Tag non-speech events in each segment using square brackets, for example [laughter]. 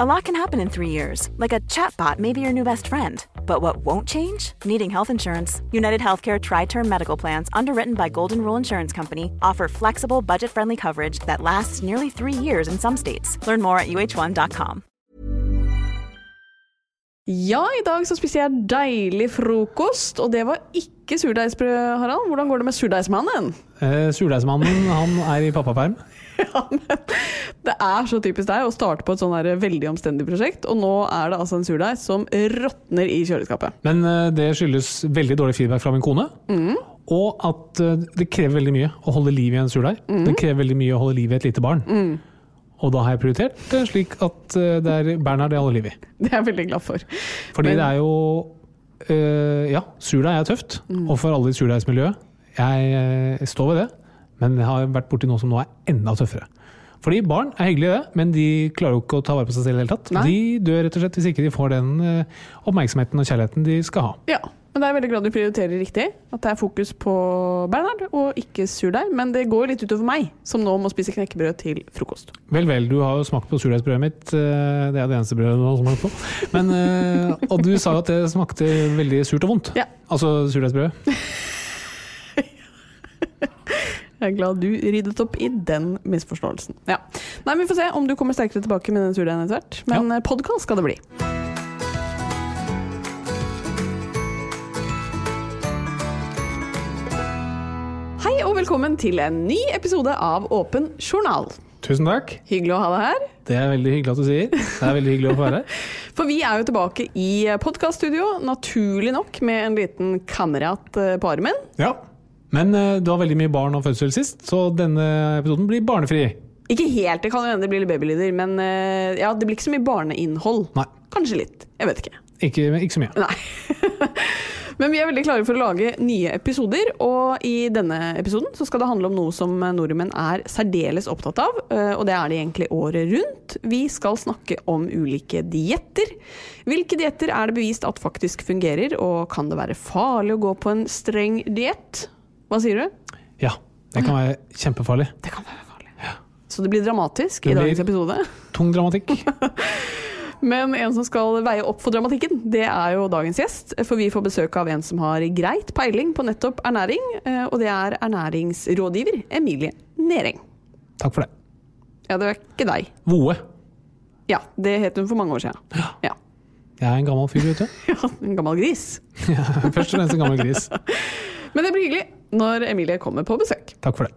A lot can happen in three years, like a chatbot may be your new best friend. But what won't change? Needing health insurance. United Healthcare Tri Term Medical Plans, underwritten by Golden Rule Insurance Company, offer flexible, budget friendly coverage that lasts nearly three years in some states. Learn more at uh1.com. Ja, i dag så spiste jeg deilig frokost, og det var ikke surdeigsbrød, Harald. Hvordan går det med surdeigsmannen? Eh, Surdeigsmannen han er i pappaperm. [laughs] Ja, men det er så typisk deg å starte på et sånn veldig omstendig prosjekt, og nå er det altså en surdeig som råtner i kjøleskapet. Men eh, det skyldes veldig dårlig feedback fra min kone. Og at eh, det krever veldig mye å holde liv i en surdeig. Det krever veldig mye å holde liv i et lite barn. Og da har jeg prioritert det slik at eh, det er Bernhard jeg holder liv i. [laughs] Det er jeg veldig glad for. Fordi Men- det er jo øh, Ja, surdeig er tøft. Og for alle i surdeigsmiljøet. Jeg jeg står ved det. Men jeg har vært borti noe som nå er enda tøffere. Fordi barn er hyggelige, det, men de klarer jo ikke å ta vare på seg selv i det hele tatt. Nei. De dør rett og slett hvis ikke de får den eh, oppmerksomheten og kjærligheten de skal ha. Ja, men det er veldig glad du prioriterer riktig. At det er fokus på Bernhard og ikke surdeig. Men det går litt utover meg, som nå må spise knekkebrød til frokost. Vel, vel, du har jo smakt på surdeigsbrødet mitt. eh, Det er det eneste brødet du har smakt på. Men, eh, og du sa jo at det smakte veldig surt og vondt. Ja. Altså surdeigsbrødet. [laughs] Jeg er glad du ryddet opp i den misforståelsen. Ja. Nei, Vi får se om du kommer sterkere tilbake med den surdeigen etter hvert. Men ja. podkast skal det bli. Hei og velkommen til en ny episode av Åpen journal. Tusen takk. Hyggelig å ha deg her. Det er veldig hyggelig at du sier. Det er veldig hyggelig å få være her. [laughs] For vi er jo tilbake i podkaststudio, naturlig nok med en liten kamerat eh, på armen. Ja. Men eh, du har veldig mye barn og fødsel sist, så denne episoden blir barnefri. Ikke helt, det kan hende det blir litt babylyder, men eh, ja, det blir ikke så mye barneinnhold. Nei. Kanskje litt. Jeg vet ikke. Ikke, ikke så mye. Nei. [laughs] Men vi er veldig klare for å lage nye episoder, og i denne episoden så skal det handle om noe som nordmenn er særdeles opptatt av, eh, og det er det egentlig året rundt. Vi skal snakke om ulike dietter. Hvilke dietter er det bevist at faktisk fungerer, og kan det være farlig å gå på en streng diett? Hva sier du? Ja, det kan være kjempefarlig. Det kan være farlig. Så det blir dramatisk Det i dagens episode. Tung dramatikk. [laughs] Men en som skal veie opp for dramatikken, det er jo dagens gjest. For vi får besøk av en som har greit peiling på nettopp ernæring, eh, og det er ernæringsrådgiver Emilie Nering. Takk for det. Ja, det er ikke deg. Voe. Ja, det het hun for mange år siden. Ja. Jeg er en gammel fyr, vet du. [laughs] ja, En gammel gris. [laughs] Først og fremst en gammel gris. Men det blir hyggelig når Emilie kommer på besøk. Takk for det.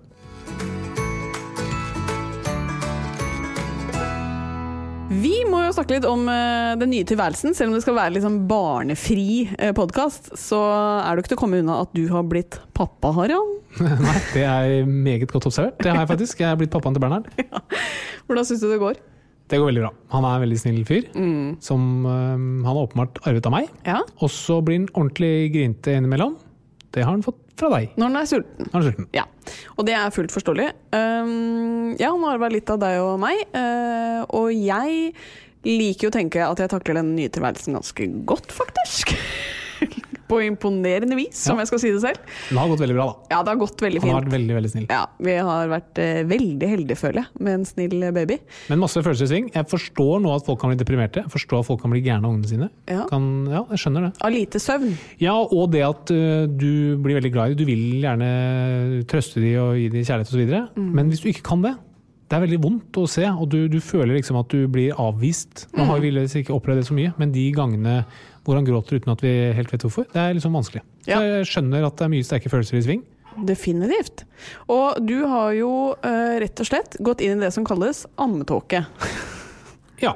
Vi må jo snakke litt om eh, den nye tilværelsen. Selv om det skal være litt sånn barnefri uh, podkast, så er det jo ikke til å komme unna at du har blitt pappa, Harald. [laughs] Nei, det er meget godt observert. Det har jeg faktisk. Jeg er blitt pappaen til Bernhard. [laughs] Hvordan syns du det går? Det går veldig bra. Han er en veldig snill fyr, som øh, han har åpenbart arvet av meg. Ja, Og så blir han ordentlig grinte innimellom. Det har han fått fra deg. Når han er sulten. Han er sulten. Ja, og det er fullt forståelig. Um, ja, han har arva litt av deg og meg, uh, og jeg liker jo å tenke at jeg takler den nye tilværelsen ganske godt, faktisk. [laughs] På imponerende vis, som om jeg skal si det selv. Det har gått veldig bra, da. Ja, det har gått veldig fint. Han har vært veldig, veldig snill. Ja, vi har vært eh, veldig heldige, føler jeg, med en snill baby. Men masse følelser i sving. Jeg forstår nå at folk kan bli deprimerte. Jeg forstår at folk kan bli gærne av ungene sine. Ja. Kan, ja, jeg skjønner det. Av lite søvn. Ja, og det at uh, du blir veldig glad i dem. Du vil gjerne trøste dem og gi dem kjærlighet osv. Mm. Men hvis du ikke kan det, det er veldig vondt å se, og du, du føler liksom at du blir avvist. Nå har vi ikke opplevd det så mye, men de gangene hvor han gråter uten at vi helt vet hvorfor, det er liksom vanskelig. Ja. Jeg skjønner at det er mye sterke følelser i sving. Definitivt. Og du har jo uh, rett og slett gått inn i det som kalles ammetåke. [laughs] [laughs] Ja.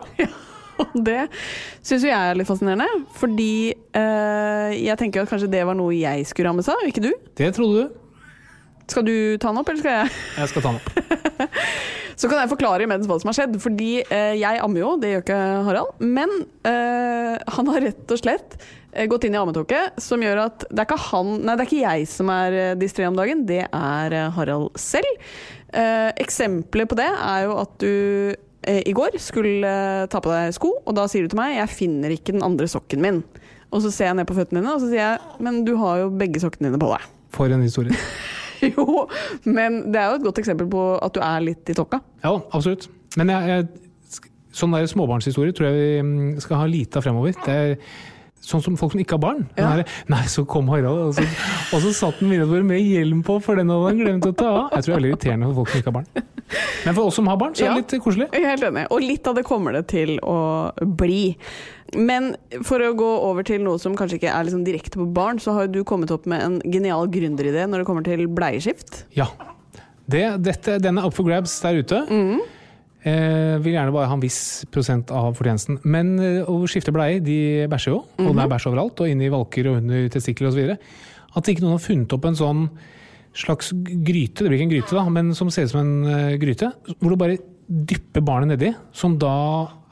Og det syns jo jeg er litt fascinerende, fordi uh, jeg tenker at kanskje det var noe jeg skulle rammes av, ikke du? Det trodde du. Skal du ta den opp, eller skal jeg? Jeg skal ta den opp. [laughs] Så kan jeg forklare imens hva som har skjedd. Fordi eh, jeg ammer jo, det gjør ikke Harald. Men eh, han har rett og slett eh, gått inn i ammetåke, som gjør at det er ikke han Nei, det er ikke jeg som er eh, distré om dagen, det er eh, Harald selv. Eh, eksempler på det er jo at du eh, i går skulle ta på deg sko, og da sier du til meg 'jeg finner ikke den andre sokken min'. Og så ser jeg ned på føttene dine, og så sier jeg 'men du har jo begge sokkene dine på deg'. For en historie. [laughs] [laughs] Jo, men det er jo et godt eksempel på at du er litt i tokka. Ja, absolutt. Men jeg, jeg, sånn der småbarnshistorie tror jeg vi mm, skal ha lite av fremover. Det er sånn som folk som ikke har barn. Ja. der, Nei, så kom Harald, og så, og så satt han middagsbordet med hjelm på, for den hadde han glemt å ta av. Jeg tror det er veldig irriterende for folk som ikke har barn. Men for oss som har barn, så er det Ja. litt koselig. Helt enig. Og litt av det kommer det til å bli. Men for å gå over til noe som kanskje ikke er liksom direkte på barn, så har du kommet opp med en genial gründeridé når det kommer til bleieskift. Ja. Det, dette, den er up for grabs der ute. Eh, vil gjerne bare ha en viss prosent av fortjenesten. Men eh, å skifte bleier, de bæsjer jo. Og det er bæsj overalt, og inni valker og under testikler osv. At ikke noen har funnet opp en sånn slags gryte, det blir ikke en gryte da, men som ser ut som en eh, gryte, hvor du bare dypper barnet nedi, som da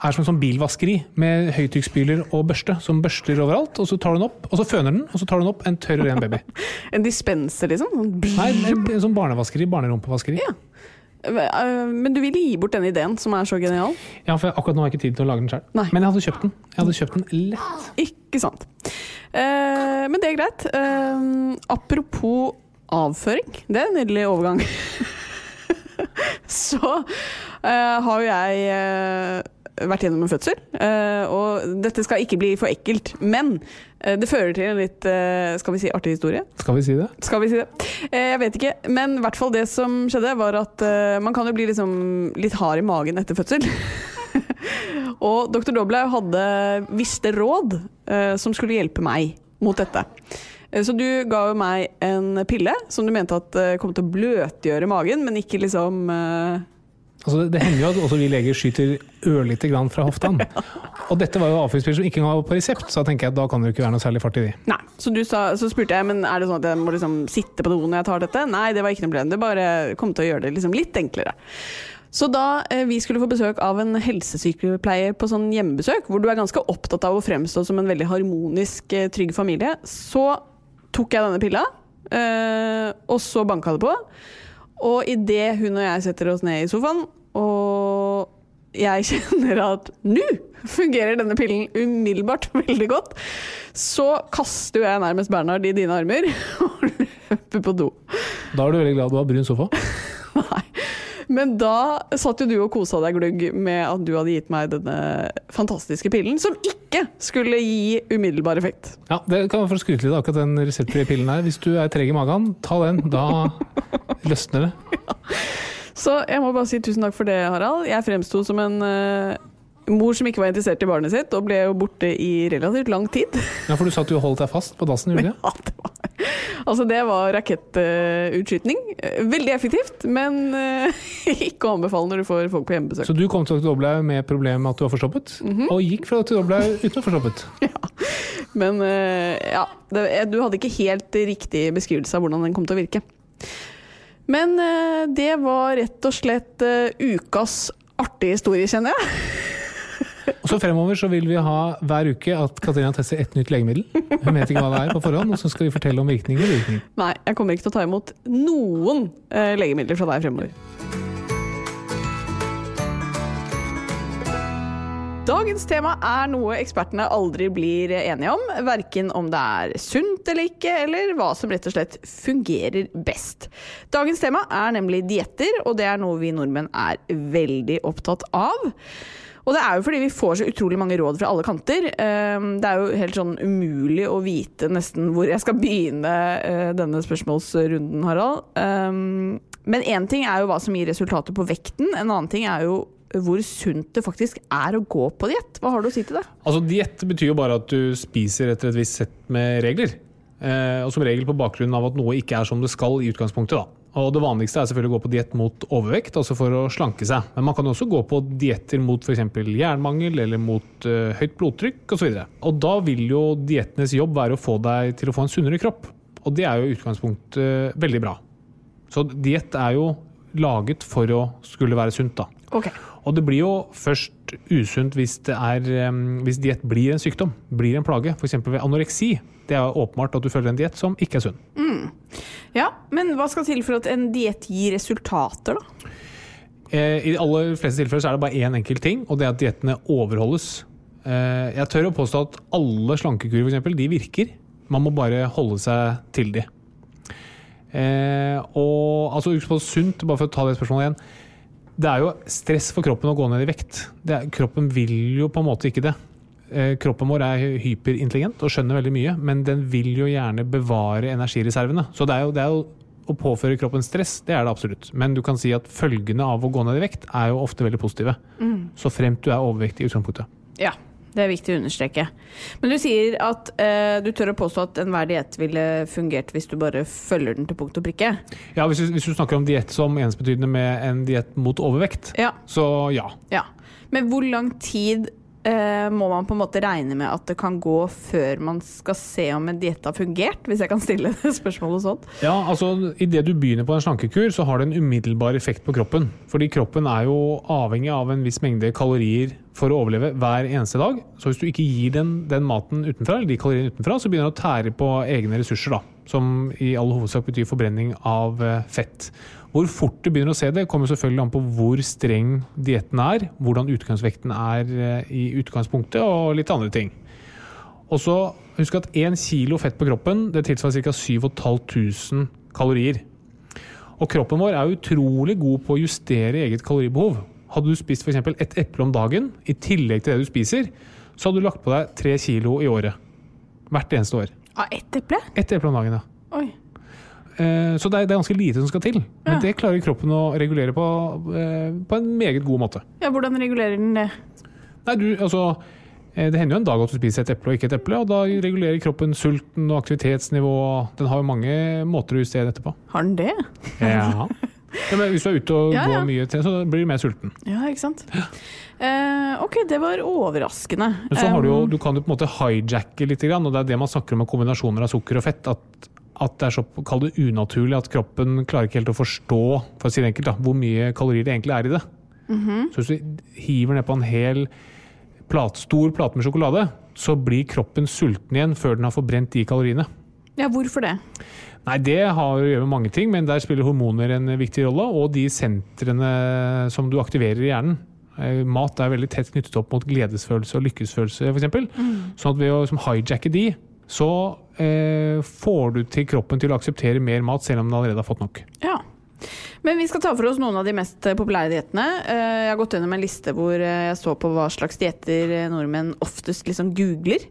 er som en sånn bilvaskeri med høytrykksspyler og børste, som børster overalt, og så tar du den opp, og så føner den, og så tar du den opp en tørr, og ren baby. [laughs] En dispenser, liksom. Sånn Nei, en sånn barnevaskeri, barnerumpevaskeri. Ja. Eh, Men du ville gi bort den ideen, som er så genial. Ja, for akkurat nå har jeg ikke tid til å lage den sjøl. Men jeg hadde kjøpt den. Jeg hadde kjøpt den lett. Ikke sant. Eh, men det er greit. Eh, apropos avføring. Det er en nydelig overgang. [laughs] Så har jo jeg eh, vært gjennom en fødsel, eh, og dette skal ikke bli for ekkelt. Men eh, det fører til en litt eh, skal vi si, artig historie. Skal vi si det? Skal vi si det? Eh, Jeg vet ikke, men i hvert fall det som skjedde, var at eh, man kan jo bli liksom litt hard i magen etter fødsel. [laughs] og dr. Doblaug hadde visste råd eh, som skulle hjelpe meg mot dette. Eh, Så du ga jo meg en pille som du mente at eh, kom til å bløtgjøre magen, men ikke liksom eh, Altså, det, hender jo at også vi leger skyter ørlite grann fra hoftan. [laughs] Og dette var jo avføringspiller som ikke engang var på resept, så da tenker jeg at da kan det jo ikke være noe særlig fart i de. Nei. Så, du sa, så spurte jeg men er det sånn at jeg må liksom sitte på do når jeg tar dette. Nei, det var ikke noe problem. Det bare kom til å gjøre det liksom litt enklere. Så da eh, vi skulle få besøk av en helsesykepleier på sånn hjemmebesøk, hvor du er ganske opptatt av å fremstå som en veldig harmonisk, eh, trygg familie, så tok jeg denne pilla, eh, og så banka det på. Og idet hun og jeg setter oss ned i sofaen, og jeg kjenner at nå fungerer denne pillen umiddelbart [laughs] veldig godt, så kaster jeg nærmest Bernhard i dine armer [laughs] og løper på do. Da er du veldig glad du har brun sofa. [laughs] Nei. Men da satt jo du og kosa deg glugg med at du hadde gitt meg denne fantastiske pillen, som ikke skulle gi umiddelbar effekt. Ja, det kan jeg få skryte litt av akkurat den reseptfrie pillen her. Hvis du er treg i magen, ta den. Da løsner det. Så jeg må bare si tusen takk for det, Harald. Jeg fremsto som en eh, mor som ikke var interessert i barnet sitt, og ble jo borte i relativt lang tid. Ja, for du sa at du holdt deg fast på dassen, Julie? [laughs] Ja, det var, altså, det var rakettutskyting. Veldig effektivt, men eh, [laughs] ikke å anbefale når du får folk på hjemmebesøk. Så du kom til Dr. Doblaug med problemet med at du var forstoppet, og gikk fra Dr. Doblaug uten å forstoppet? [laughs] forstoppet. Men eh, ja, du hadde ikke helt riktig beskrivelse av hvordan den kom til å virke. Men eh, det var rett og slett eh, ukas artige historie, kjenner jeg. [laughs] Og så fremover så vil vi ha hver uke at Katarina tester ett nytt legemiddel. Hun vet ikke hva det er på forhånd, og så skal vi fortelle om virkninger Virkning. Nei, jeg kommer ikke til å ta imot noen eh, legemidler fra deg fremover. Dagens tema er noe ekspertene aldri blir enige om. Verken om det er sunt eller ikke, eller hva som rett og slett fungerer best. Dagens tema er nemlig dietter, og det er noe vi nordmenn er veldig opptatt av. Og det er jo fordi vi får så utrolig mange råd fra alle kanter. Eh, Det er jo helt sånn umulig å vite nesten hvor jeg skal begynne eh, denne spørsmålsrunden, Harald. Eh, Men én ting er jo hva som gir resultater på vekten, en annen ting er jo hvor sunt det faktisk er å gå på diett. Hva har du å si til det? Altså Diett betyr jo bare at du spiser etter et visst sett med regler. Eh, og som regel på bakgrunn av at noe ikke er som det skal i utgangspunktet. da. Og Det vanligste er selvfølgelig å gå på diett mot overvekt, altså for å slanke seg. Men man kan også gå på dietter mot f.eks. jernmangel eller mot eh, høyt blodtrykk osv. Og, så og da vil jo diettenes jobb være å få deg til å få en sunnere kropp. Og det er jo i utgangspunktet eh, veldig bra. Så diett er jo laget for å skulle være sunt, da. Okay. Og det blir jo først usunt hvis, um, hvis diett blir en sykdom, blir en plage. F.eks. ved anoreksi. Det er åpenbart at du følger en diett som ikke er sunn. Mm. Ja, Men hva skal til for at en diett gir resultater, da? Eh, I de aller fleste tilfeller så er det bare én enkelt ting, og det er at diettene overholdes. Eh, jeg tør å påstå at alle slankekurer for eksempel, de virker. Man må bare holde seg til de. Eh, og altså, sunt, bare for å ta det spørsmålet igjen. Det er jo stress for kroppen å gå ned i vekt. Er, kroppen vil jo på en måte ikke det. Eh, kroppen vår er hyperintelligent og skjønner veldig mye, men den vil jo gjerne bevare energireservene. Så det er jo, det er jo å påføre kroppen stress, det er det absolutt. Men du kan si at følgene av å gå ned i vekt er jo ofte veldig positive. Mm. Så fremt du er overvektig i utgangspunktet. Ja, det er viktig å understreke. Men du sier at uh, du tør å påstå at enhver diett ville fungert hvis du bare følger den til punkt og prikke? Ja, hvis hvis du snakker om diett som ensbetydende med en diett mot overvekt, ja. så ja. ja. Men hvor lang tid uh, må man på en måte regne med at det kan gå før man skal se om en diett har fungert? Hvis jeg kan stille det spørsmålet sånn. Ja, altså Idet du begynner på en slankekur, så har det en umiddelbar effekt på kroppen. Fordi kroppen er jo avhengig av en viss mengde kalorier for å overleve hver eneste dag. Så hvis du ikke gir den, den maten utenfra, eller de kaloriene utenfra, så begynner den å tære på egne ressurser. da, Som i all hovedsak betyr forbrenning av eh, fett. Hvor fort du begynner å se det, kommer selvfølgelig an på hvor streng dietten er, hvordan utgangsvekten er eh, i utgangspunktet, og litt andre ting. Og så Husk at én kilo fett på kroppen det tilsvarer ca. 7500 kalorier. Og kroppen vår er utrolig god på å justere eget kaloribehov. Hadde du spist f.eks. et eple om dagen i tillegg til det du spiser, så hadde du lagt på deg tre kilo i året. Hvert eneste år. Av ett eple? Ett eple om dagen, ja. Oi. Eh, så det er, ganske lite som skal til. Men ja. det klarer kroppen å regulere på, eh, på, en meget god måte. Ja, Hvordan regulerer den det? Nei, du, altså, eh, Det hender jo en dag at du spiser et eple og ikke et eple, og da regulerer kroppen sulten og aktivitetsnivå. Den har jo mange måter å justere dette på. Har den det? Ja. [laughs] ja men hvis du er ute og ja, går mye, så blir du mer sulten. Ja, ikke sant. Uh, ok, det var overraskende. Men så har Du jo, du kan jo på en måte hijacke litt, og det er det man snakker om med kombinasjoner av sukker og fett. at at det er så kall det unaturlig at kroppen klarer ikke helt å forstå for å si det enkelt, da, hvor mye kalorier det egentlig er i det. Mm -hmm. Så hvis du hiver ned på en hel plat, stor plate med sjokolade, så blir kroppen sulten igjen før den har forbrent de kaloriene. Ja, Hvorfor det? Nei, Det har å gjøre med mange ting, men der spiller hormoner en viktig rolle. Og de sentrene som du aktiverer i hjernen. Eh, mat er veldig tett knyttet opp mot gledesfølelse og lykkesfølelse, f.eks. Mm. Sånn at ved å liksom, hijacke de, så eh, får du til kroppen til å akseptere mer mat, selv om den allerede har fått nok. Ja. Men vi skal ta for oss noen av de mest populære diettene. Eh, jeg har gått gjennom en liste hvor eh, jeg så på hva slags dietter nordmenn oftest liksom googler.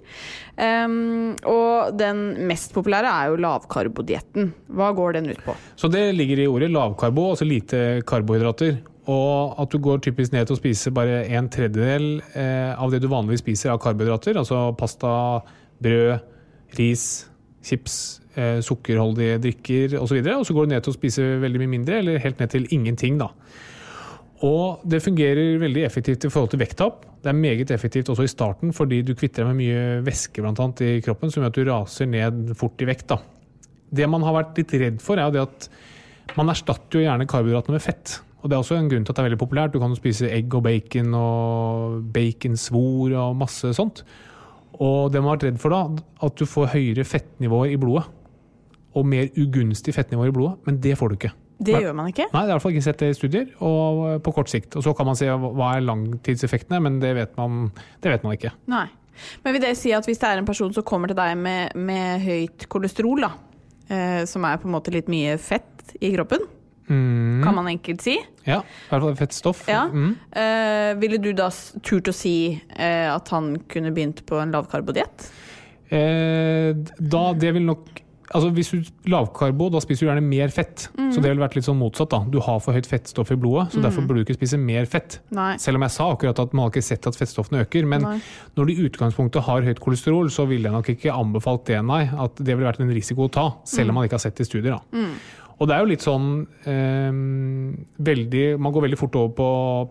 Og den mest populære er jo lavkarbodietten. Hva går den ut på? Så Det ligger i ordet lavkarbo, altså lite karbohydrater. Og at du går typisk ned til å spise bare en tredjedel eh, av det du vanligvis spiser av karbohydrater. Altså pasta, brød, ris, chips, eh, sukkerholdige drikker osv. Og, og så går du ned til å spise veldig mye mindre, eller helt ned til ingenting. da. Og det fungerer veldig effektivt i forhold til vekttap. Det er meget effektivt også i starten, fordi du kvitter deg med mye væske blant annet, i kroppen, som gjør at du raser ned fort i vekt. da. Det man har vært litt redd for, er jo det at man erstatter jo gjerne karbohydratene med fett. Og Det er også en grunn til at det er veldig populært. Du kan spise egg og bacon og baconsvor og masse sånt. Og det man har vært redd for da, at du får høyere fettnivåer i blodet. Og mer ugunstig fettnivåer i blodet, men det får du ikke. Det gjør man ikke? Nei, det er iallfall ikke sett i studier, og på kort sikt. Og så kan man se hva er langtidseffektene, men det vet man, det vet man ikke. Nei. Men vil det si at hvis det er en person som kommer til deg med, med høyt kolesterol, da, eh, som er på en måte litt mye fett i kroppen, Mm. Kan man enkelt si. Ja, i hvert fall fettstoff. Ja. Mm. Uh, ville du da turt å si uh, at han kunne begynt på en lavkarbodiett? Uh, da, det vil nok altså Hvis du lavkarbo, da spiser du gjerne mer fett. Mm. Så det ville vært litt sånn motsatt. da. Du har for høyt fettstoff i blodet, så derfor burde du ikke spise mer fett. Nei. Selv om jeg sa akkurat at man har ikke sett at fettstoffene øker. Men Nei. når du i utgangspunktet har høyt kolesterol, så ville jeg nok ikke anbefalt det, nei. At det ville vært en risiko å ta, selv om man ikke har sett det i studier. da. Og det er jo litt sånn eh, veldig, Man går veldig fort over på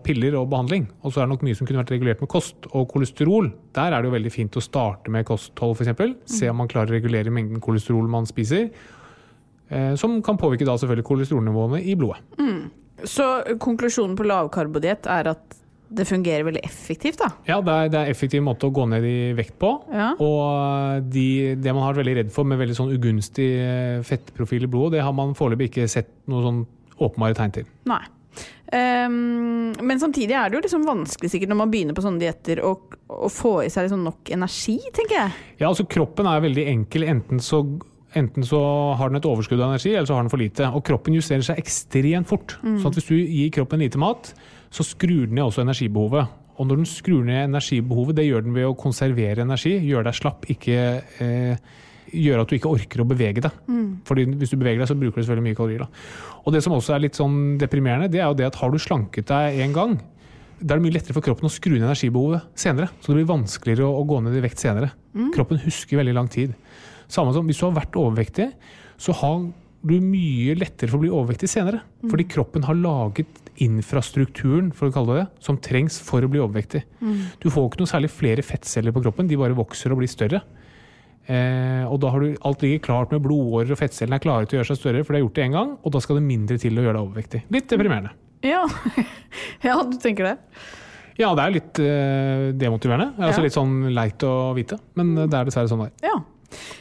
piller og behandling. Og så er det nok mye som kunne vært regulert med kost. Og kolesterol, der er det jo veldig fint å starte med kosthold f.eks. Se om man klarer å regulere mengden kolesterol man spiser. Eh, som kan påvirke da selvfølgelig kolesterolnivåene i blodet. Så konklusjonen på lavkarbodiett er at det fungerer veldig effektivt, da. Ja, det er, det er effektiv måte å gå ned i vekt på. Ja. Og de, det man har vært veldig redd for med veldig sånn ugunstig eh, fettprofil i blodet, det har man foreløpig ikke sett noe sånn åpenbare tegn til. Nei. Um, men samtidig er det jo liksom vanskelig sikkert når man begynner på sånne dietter å, å få i seg liksom nok energi, tenker jeg. Ja, altså Kroppen er veldig enkel. Enten så, enten så har den et overskudd av energi, eller så har den for lite. Og kroppen justerer seg ekstremt fort. Så at hvis du gir kroppen lite mat, så skrur den ned også energibehovet. Og når den skrur ned energibehovet, det gjør den ved å konservere energi, gjøre deg slapp, ikke eh, gjøre at du ikke orker å bevege deg. Fordi hvis du beveger deg, så bruker du selvfølgelig mye kalorier. Da. Og det som også er litt sånn deprimerende, det er jo det at har du slanket deg en gang, da er det mye lettere for kroppen å skru ned energibehovet senere. Så det blir vanskeligere å, å gå ned i vekt senere. Kroppen husker veldig lang tid. Samme som hvis du har vært overvektig, så har du mye lettere for å bli overvektig senere. Fordi kroppen har laget infrastrukturen for å kalle det det, som trengs for å bli overvektig. Du får ikke noe særlig flere fettceller på kroppen, de bare vokser og blir større. Eh, og da har du alt ligger klart med blodårer og fettcellene er klare til å gjøre seg større, for de har gjort det én gang, og da skal det mindre til å gjøre deg overvektig. Litt deprimerende. Ja, [laughs] ja du tenker det. Ja, det er litt eh, demotiverende. Det er også Ja. litt sånn leit å vite, men det er dessverre sånn det er. Ja.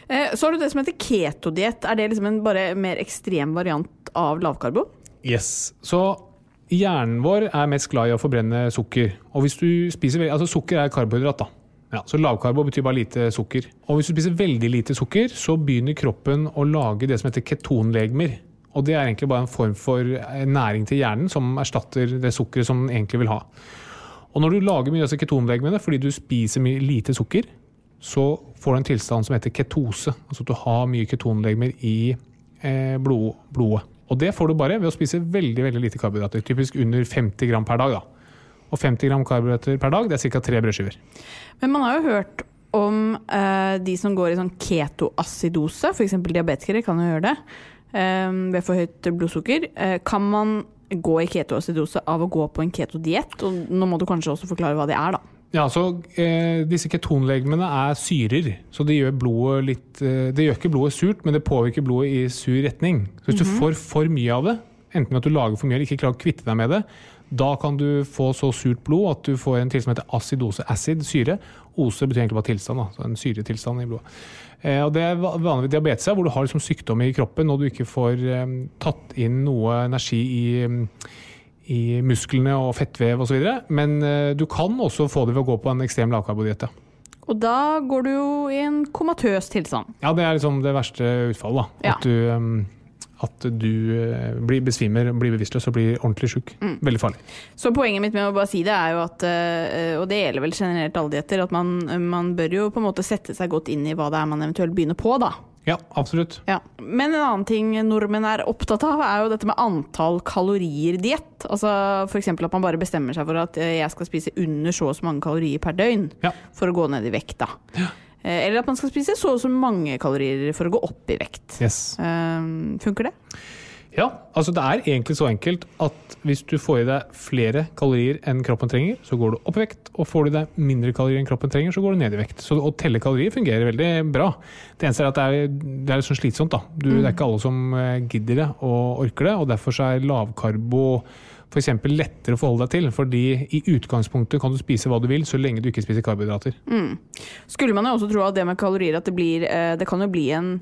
Eh, så har du det som heter ketodiett. Er det liksom en bare mer ekstrem variant av lavkarbo? Yes. Så hjernen vår er mest glad i å forbrenne sukker. Og hvis du spiser altså Sukker er karbohydrat, da. Ja, så lavkarbo betyr bare lite sukker. Og hvis du spiser veldig lite sukker, så begynner kroppen å lage det som heter ketonlegemer. Og det er egentlig bare en form for eh, næring til hjernen som erstatter det sukkeret som den egentlig vil ha. Og når du lager mye av disse ketonlegemene fordi du spiser mye lite sukker, så får du en tilstand som heter ketose. Altså at du har mye ketonlegemer i eh, blod, blodet. Og det får du bare ved å spise veldig veldig lite karbohydrater. Typisk under 50 gram per dag. da. Og 50 gram karbohydrater per dag, det er ca. tre brødskiver. Men man har jo hørt om eh, de som går i sånn ketoacidose, f.eks. diabetikere kan jo gjøre det eh, ved for høyt blodsukker. Eh, kan man gå i ketoacidose av å gå på en ketodiett? Og nå må du kanskje også forklare hva det er, da. Ja, så eh, Disse ketonlegemene er syrer, så det gjør, blodet litt, eh, det gjør ikke blodet surt, men det påvirker blodet i sur retning. Så Hvis du får for mye av det, enten at du lager for mye eller ikke klarer å kvitte deg med det, da kan du få så surt blod at du får en tilstand som heter acidose. Acid, syre. Ose betyr egentlig bare tilstand, da, så en syretilstand i blodet. Eh, og Det er vanlig ved diabetes, hvor du har liksom sykdom i kroppen og du ikke får eh, tatt inn noe energi i, i musklene og fettvev osv. Men eh, du kan også få det ved å gå på en ekstrem lavkarbodiett. Og da går du jo i en komatøs tilstand. Ja, det er liksom det verste utfallet. Ja. At du, eh, at du eh, blir besvimer, blir bevisstløs og blir ordentlig sjuk. Mm. Veldig farlig. Så poenget mitt med å bare si det er jo at, eh, og det gjelder vel generelt alle dietter, at man, man bør jo på en måte sette seg godt inn i hva det er man eventuelt begynner på, da. Ja, absolutt. Ja. Men en annen ting nordmenn er opptatt av, er jo dette med antall kalorier-diett. Altså F.eks. at man bare bestemmer seg for at eh, jeg skal spise under så og så mange kalorier per døgn Ja. for å gå ned i vekt. da. Ja. Eller at man skal spise så og så mange kalorier for å gå opp i vekt. Yes. Um, funker det? Ja, altså det er egentlig så enkelt at hvis du får i deg flere kalorier enn kroppen trenger, så går du opp i vekt, og får du i deg mindre kalorier enn kroppen trenger, så går du ned i vekt. Så å telle kalorier fungerer veldig bra. Det eneste er at det er, det er litt sånn slitsomt. da. Du, Det er ikke alle som eh, gidder det og orker det, og derfor er lavkarbo f.eks. lettere å forholde deg til, fordi i utgangspunktet kan du spise hva du vil, så lenge du ikke spiser karbohydrater. Skulle man jo også tro at det med kalorier at det blir eh, Det kan jo bli en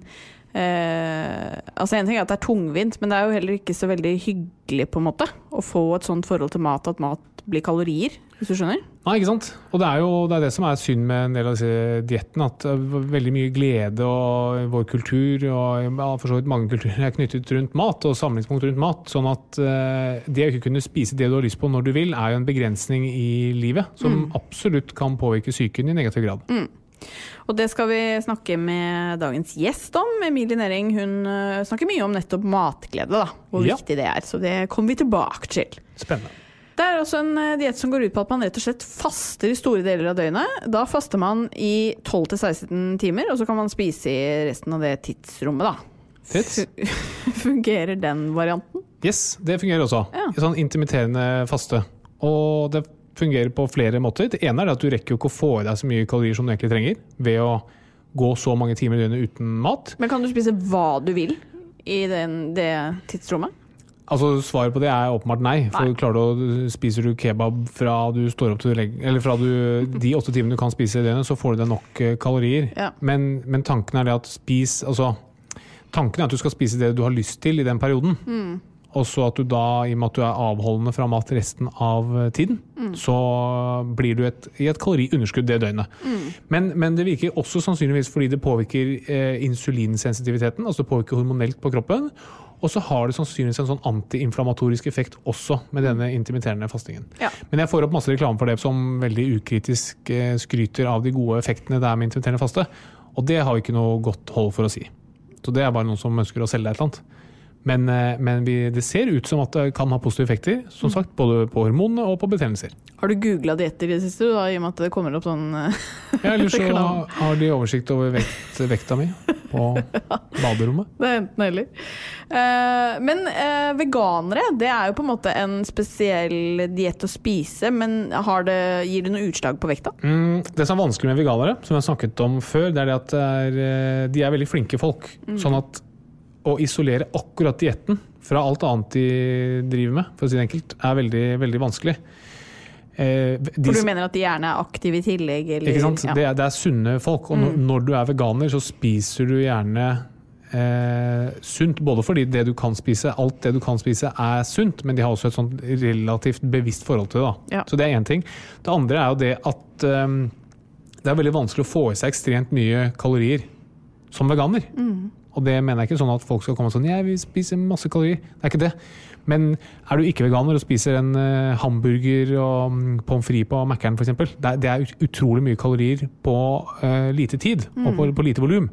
eh, Altså En ting er at det er tungvint, men det er jo heller ikke så veldig hyggelig på en måte å få et sånt forhold til mat at mat blir kalorier, hvis du skjønner? Nei, ikke sant? Og det er jo det, er det som er synd med en del av disse diettene. At er veldig mye glede og vår kultur og ja, for så vidt mange kulturer er knyttet rundt mat og samlingspunkt rundt mat. Sånn at eh, det å ikke kunne spise det du har lyst på når du vil, er jo en begrensning i livet som absolutt kan påvirke psyken i negativ grad. Og det skal vi snakke med dagens gjest om. Emilie Næring hun eh, snakker mye om nettopp matglede, da. Hvor Ja. viktig det er. Så det kommer vi tilbake til. Spennende. Det er også en eh, diett som går ut på at man rett og slett faster i store deler av døgnet. Da faster man i 12-16 timer, og så kan man spise i resten av det tidsrommet, da. Fett. [laughs] Fungerer den varianten? Yes, det fungerer også. Ja. Sånn intermitterende faste. Og det fungerer på flere måter. Det ene er at du rekker jo ikke å få i deg så mye kalorier som du egentlig trenger, ved å gå så mange timer i døgnet uten mat. Men kan du spise hva du vil i den, det tidsrommet? Altså Svaret på det er åpenbart nei. For Nei. klarer du å, Spiser du kebab fra du står opp til du legger Eller fra du, de åtte timene du kan spise i døgnet, så får du deg nok eh, kalorier. Ja. Men, men tanken er det at spis Altså Tanken er at du skal spise det du har lyst til i den perioden. Og så at du da, i og med at du er avholdende fra mat resten av tiden, tiden, så blir du et, i et kaloriunderskudd det døgnet. Men, men det virker også sannsynligvis fordi det påvirker eh, insulinsensitiviteten, altså det påvirker hormonelt på kroppen. Og så har det sannsynligvis en sånn antiinflamatorisk effekt også med denne intermitterende fastingen. Ja. Men jeg får opp masse reklame for det som veldig ukritisk eh, skryter av de gode effektene det er med intermitterende faste. Og det har vi ikke noe godt hold for å si. Så det er bare noen som ønsker å selge deg et eller annet. Men, eh, men vi, det ser ut som at det kan ha positive effekter, som sagt, både på hormonene og på betennelser. Har du googla dietter i det siste, da, i og med at det kommer opp sånn eh, Ja, Eller så [laughs] har de oversikt over vekt, vekta mi på [laughs] baderommet. Det er enten eller. Eh, men veganere, det er jo på en måte en spesiell diett å spise, men har det, gir det noe utslag på vekta? Mm, det som er vanskelig med veganere, som jeg har snakket om før, det er det at det er, de er veldig flinke folk. Sånn at å isolere akkurat dietten fra alt annet de driver med, for å si det enkelt, er veldig, veldig vanskelig. Eh, de, For du mener at de gjerne er aktive i tillegg? Eller, ikke sant? Ja. Det, er, det er sunne folk, og når, når du er veganer, så spiser du gjerne eh, sunt. Både fordi det du kan spise, alt det du kan spise er sunt, men de har også et sånt relativt bevisst forhold til det. Da. Ja. Så det er én ting. Det andre er jo det at eh, det er veldig vanskelig å få i seg ekstremt mye kalorier som veganer. Og det mener jeg ikke sånn at folk skal komme sånn Jeg vil spise masse kalorier. Det er ikke det. Men er du ikke veganer og spiser en eh, hamburger og mm, pommes frites på Mækkern f.eks., det, det er utrolig mye kalorier på uh, lite tid og på, på lite volum.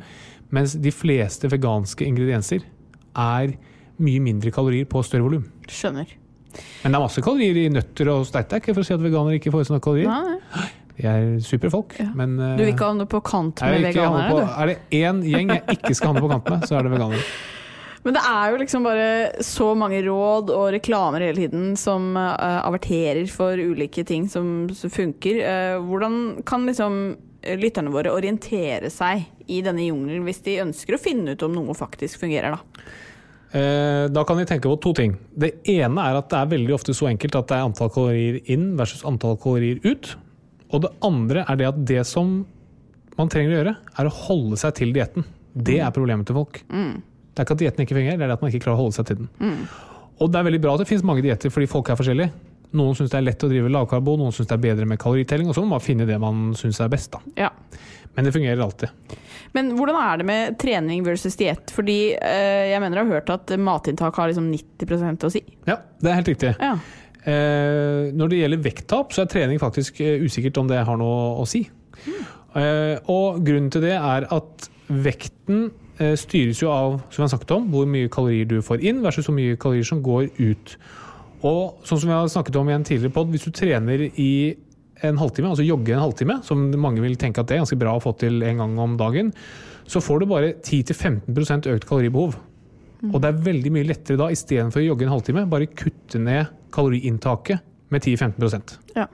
Mens de fleste veganske ingredienser er mye mindre kalorier på større volum. Skjønner. Men det er masse kalorier i nøtter og ikke for å si at veganere ikke får i seg nok kalorier. Nei, nei. De er supre folk. Men, eh, Du vil ikke havne på kant med veganere, på, du? er det én gjeng jeg ikke skal havne på kant med, så er det veganere. [laughs] Men det er jo liksom bare så mange råd og reklamer hele tiden som uh, averterer for ulike ting som, som funker. Uh, hvordan kan liksom lytterne våre orientere seg i denne jungelen hvis de ønsker å finne ut om noe faktisk fungerer, da? Da kan vi tenke på to ting. Det ene er at det er veldig ofte så enkelt at det er antall kalorier inn versus antall kalorier ut. Og det andre er det at det som man trenger å gjøre, er å holde seg til dietten. Det er problemet til folk. Det er ikke at dietten ikke fungerer, det er at man ikke klarer å holde seg til den. Og det er veldig bra at det finnes mange dietter fordi folk er forskjellige. Noen syns det er lett å drive lavkarbo, noen syns det er bedre med kaloritelling. Og så må man finne det man syns er best. Da. Ja. Men det fungerer alltid. Men hvordan er det med trening versus diett? Fordi øh, jeg mener jeg har hørt at matinntak har liksom 90% å si. Ja, det er helt riktig. Ja. Eh, når det gjelder vekttap, så er trening faktisk eh, usikkert om det har noe å si. Mm. og grunnen til det er at vekten styres jo av, som jeg har snakket om, hvor mye kalorier du får inn versus hvor mye kalorier som går ut. Og sånn som vi har snakket om i en tidligere pod, hvis du trener i en halvtime, altså jogger en halvtime, som mange vil tenke at det er ganske bra å få til en gang om dagen, så får du bare 10-15% økt kaloribehov. Og det er veldig mye lettere da, istedenfor å jogge en halvtime, bare kutte ned kaloriinntaket med 10-15 Ja.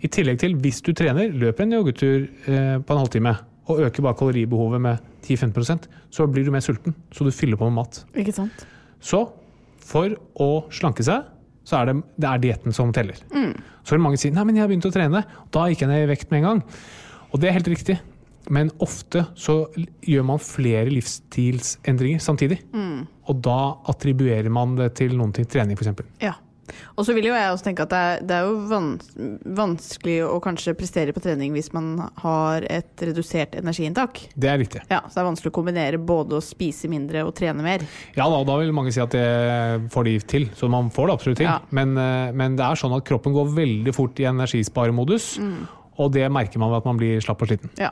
I tillegg til hvis du trener, løper en joggetur eh, på en halvtime og øker bare kaloribehovet med 10-15% så blir du mer sulten, så du fyller på med mat. Ikke sant? Så for å slanke seg, så er det, det er dietten som teller. Så vil mange si nei, men jeg har begynt å trene, da gikk jeg ned i vekt med en gang. Og det er helt riktig. Men ofte så gjør man flere livsstilsendringer samtidig. Og da attribuerer man det til noen ting. trening, f.eks. Ja. Og så vil jo jeg også tenke at det er, det er jo vans vanskelig å kanskje prestere på trening hvis man har et redusert energiinntak. Det er riktig. Ja, Så det er vanskelig å kombinere både å spise mindre og trene mer. Ja da, da vil mange si at det får de til, så man får det absolutt til. Ja. Men, eh, men det er sånn at kroppen går veldig fort i energisparemodus, og det merker man ved at man blir slapp og sliten. Ja.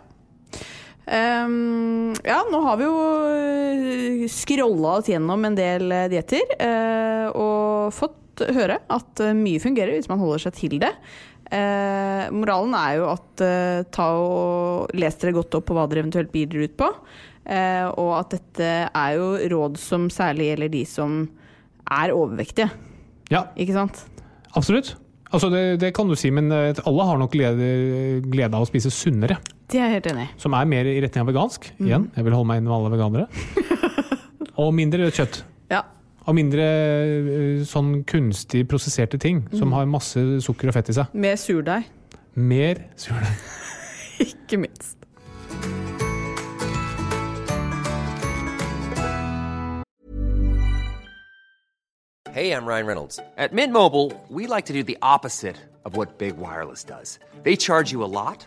Ehm, ja, nå har vi jo scrolla oss gjennom en del eh, dietter uh, og fått høre at eh, mye fungerer hvis man holder seg til det. Uh, moralen er jo at uh, ta og les dere godt opp på hva dere eventuelt bidrar ut på. Eh, og at dette er jo råd som særlig gjelder de som er overvektige, Ja, ikke sant? absolutt. Altså det, det kan du si, men eh, alle har nok glede, glede av å spise sunnere. Det er jeg helt enig i. Som er mer i retning av vegansk. Igjen, jeg vil holde meg inne med alle veganere. [laughs] Og mindre rødt kjøtt. Ja. Og mindre eh, sånn kunstig prosesserte ting som har masse sukker og fett i seg. Mer surdeig, Mer surdeig. [laughs] ikke minst. Hey, I'm Ryan Reynolds. At Mint Mobile, we like to do the opposite of what Big Wireless does. They charge you a lot,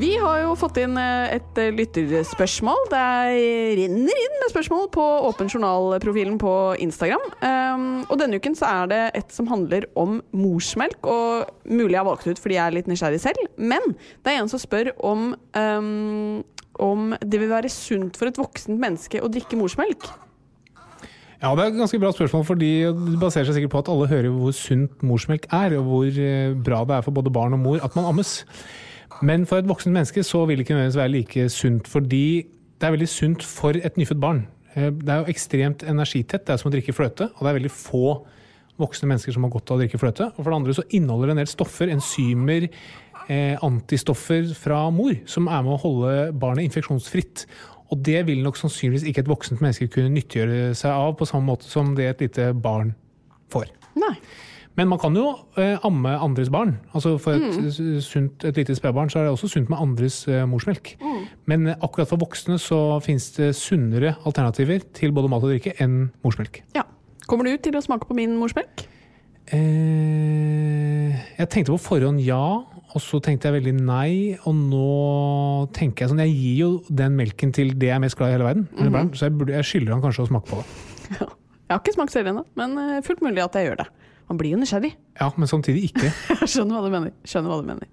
Vi har jo fått inn eh, et eh, lytterspørsmål. Det renner inn med spørsmål på Åpen journal-profilen på Instagram. Um, og denne uken så er det et som handler om morsmelk, og mulig jeg har valgt ut fordi jeg er litt nysgjerrig selv. Men det er en som spør om, um, om det vil være sunt for et voksent menneske å drikke morsmelk. Ja, det er et ganske bra spørsmål, fordi det baserer seg sikkert på at alle hører hvor sunt morsmelk er, og hvor eh, bra det er for både barn og mor at man ammes. Men for et voksent menneske så vil det ikke nødvendigvis være like sunt, fordi det er veldig sunt for et nyfødt barn. Eh, Det er jo ekstremt energitett, det er som å drikke fløte, og det er veldig få voksne mennesker som har godt av å drikke fløte. Og for det andre så inneholder det en del stoffer, enzymer, eh, antistoffer fra mor, som er med å holde barnet infeksjonsfritt. Og det vil nok sannsynligvis ikke et voksent menneske kunne nyttiggjøre seg av på samme måte som det et lite barn får. Nei. Men man kan jo eh, amme andres barn. Altså For et, mm. sunt, et lite spedbarn så er det også sunt med andres eh, morsmelk. Men eh, akkurat for voksne så finnes det sunnere alternativer til både mat og drikke enn morsmelk. Ja. Kommer du til å smake på min morsmelk? Eh, jeg tenkte på forhånd ja, og så tenkte jeg veldig nei. Og nå tenker jeg sånn Jeg gir jo den melken til det jeg er mest glad i i hele verden. mine barn, Så jeg, burde, jeg skylder han kanskje å smake på det. [laughs] Ja. Jeg har ikke smakt selv ennå, men fullt mulig at jeg gjør det. Man blir jo nysgjerrig. Ja, Men samtidig ikke. [laughs] Jeg skjønner hva du mener. Skjønner hva du mener.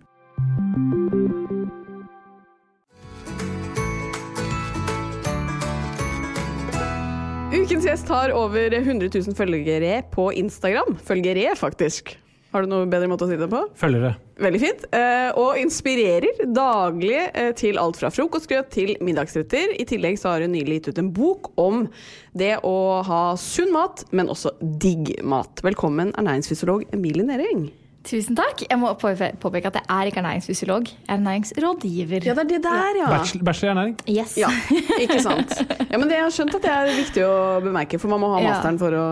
Ukens gjest har over 100 000 følgere på Instagram. Følgere, faktisk. Har du noe bedre måte å si det på? Følgere. Veldig fint. Eh, og inspirerer daglig eh, til alt fra frokostgrøt til middagsretter. I tillegg så har hun nylig gitt ut en bok om det å ha sunn mat, men også digg mat. Velkommen, ernæringsfysiolog Emilie Nering. Tusen takk. Jeg må påpeke at jeg er ikke ernæringsfysiolog. Jeg er ernæringsrådgiver. Ja, det er det der, ja. Bachelor, bachelor i ernæring. Yes. Ja, [laughs] ikke sant. Ja, men det jeg har skjønt at det er viktig å bemerke, for man må ha Ja. masteren for å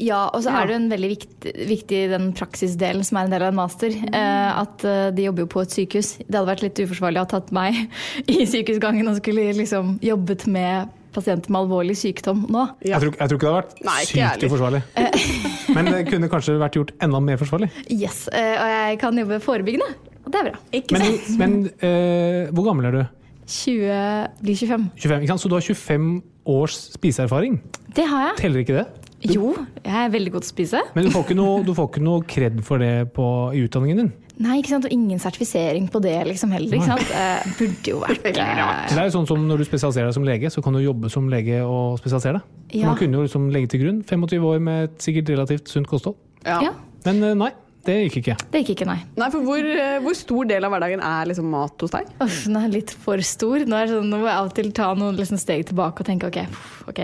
Ja, og så Ja. er det jo en veldig viktig, viktig den praksisdelen som er en del av en master. Eh, at eh, de jobber jo på et sykehus. Det hadde vært litt uforsvarlig å ha tatt meg [laughs] i sykehusgangen og skulle liksom jobbet med pasienter med alvorlig sykdom nå. Ja. Jeg, tror, jeg tror ikke det har vært Nei, sykt uforsvarlig. Men det kunne kanskje vært gjort enda mer forsvarlig. Yes, eh, Og jeg kan jobbe forebyggende. Og det er bra. Ikke Men, men uh, hvor gammel er du? 20 blir 25. 25, ikke sant? Så du har 25 års spiseerfaring. Det har jeg. Teller ikke det? Jo, jeg er veldig god til å spise. Men du får ikke noe, du får ikke noe kred for det på, i utdanningen din. Nei, ikke sant? Og ingen sertifisering på det liksom heller. ikke sant? Eh, burde jo vært [laughs] Det er jo sånn som Når du spesialiserer deg som lege, så kan du jobbe som lege og spesialisere deg. Ja. Man kunne jo liksom legge til grunn 25 år med et sikkert relativt sunt kosthold. Ja. Ja, Men eh, nei, det gikk ikke. det gikk ikke, nei. Nei, for hvor, eh, hvor stor del av hverdagen er liksom mat hos deg? Uff, den er litt for stor. Nå, er sånn, nå må jeg av og til ta noen liksom steg tilbake og tenke ok, pff, ok,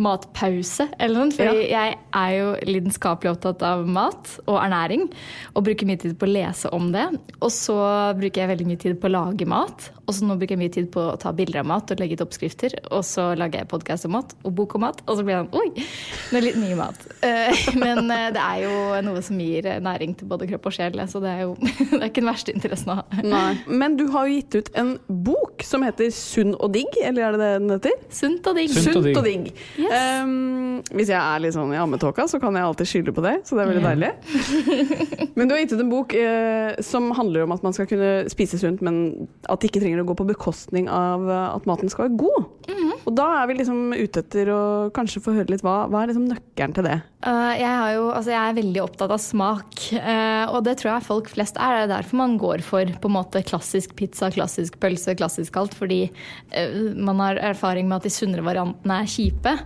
matpause eller noe. Fordi jeg er jo lidenskapelig opptatt av mat og ernæring. Og bruker mye tid på å lese om det. Og så bruker jeg veldig mye tid på å lage mat. Og så nå bruker jeg mye tid på å ta bilder av mat og legge ut oppskrifter. Og så lager jeg podkast om mat og bok om mat. Og så blir det sånn oi, det er litt mye mat. Eh, [laughs] Men eh, det er jo noe som gir næring til både kropp og sjel, så det er jo [laughs] det er ikke den verste interessen å ha. Nei. Men du har jo gitt ut en bok som heter Sunn og digg, eller er det det den heter? Sunt og digg. Sunt og Sunt digg. og digg. Yes. Um, hvis jeg er litt sånn i ammetåka, så kan jeg alltid skylde på det, så det er veldig deilig. [laughs] Men du har gitt ut en bok eh, som handler om at man skal kunne spise sunt, men at det ikke trenger å gå på bekostning av eh, at maten skal være god. Og da er vi liksom ute etter å kanskje få høre litt hva, hva er liksom nøkkelen til det? Uh, jeg, har jo, altså jeg er veldig opptatt av smak, uh, og det tror jeg folk flest er. Det er derfor man går for på en måte klassisk pizza, klassisk pølse, klassisk alt. Fordi uh, man har erfaring med at de sunnere variantene er kjipe.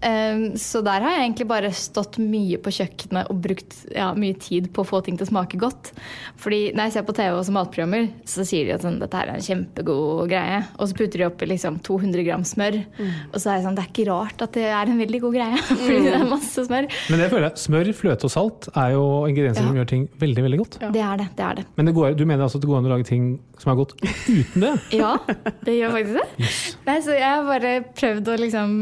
Um, så der har jeg egentlig bare stått mye på kjøkkenet og brukt ja, mye tid på å få ting til å smake godt. Fordi når jeg ser på TV og matprogrammer, så sier de at sånn, dette her er en kjempegod greie. Og så putter de oppi liksom 200 gram smør. Og så er det sånn, det er ikke rart at det er en veldig god greie, [laughs] fordi det er masse smør. Men det føler jeg, smør, fløte og salt er jo ingredienser som gjør ting veldig veldig godt. Det er det. det er det. Men det går, du mener altså at det går an å lage ting som er godt uten det? [laughs] Ja, det gjør faktisk det. Nei, så jeg har bare prøvd å liksom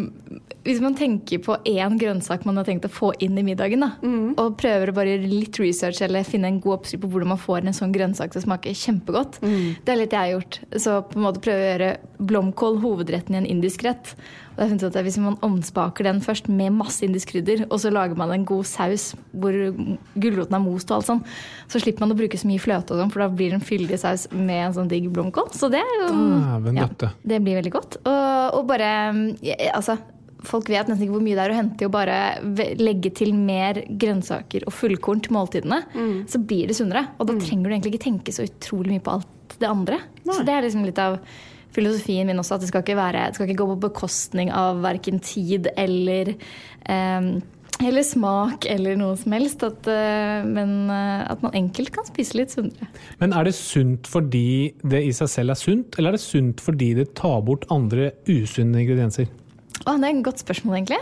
Hvis man tenker på én grønnsak man har tenkt å få inn i middagen, da, og prøver å bare gjøre litt research eller finne en god oppskrift på hvordan man får en sånn grønnsak som smaker kjempegodt, det er litt jeg har gjort. Så på en måte prøve å gjøre blomkål hovedretten i en indisk rett. Og jeg funnet at Hvis man omspaker den først med masse indisk krydder, og så lager man en god saus hvor gulroten er most og alt sånn, så slipper man å bruke så mye fløte, og sånn, for da blir det en fyldig saus med en sånn digg blomkål. Så det er jo døtte. det blir veldig godt. Og, og bare ja, Altså, folk vet nesten ikke hvor mye det er å hente i å bare legge til mer grønnsaker og fullkorn til måltidene. Så blir det sunnere. Og da trenger du egentlig ikke tenke så utrolig mye på alt det andre. Så det er liksom litt av filosofien min også, at det skal ikke, være, det skal ikke gå på bekostning av verken tid eller um, eller smak eller noe som helst. At, eh, men eh, at man enkelt kan spise litt sunnere. Men er det sunt fordi det i seg selv er sunt, eller er det sunt fordi det tar bort andre usunne ingredienser? Å, det er et godt spørsmål, egentlig.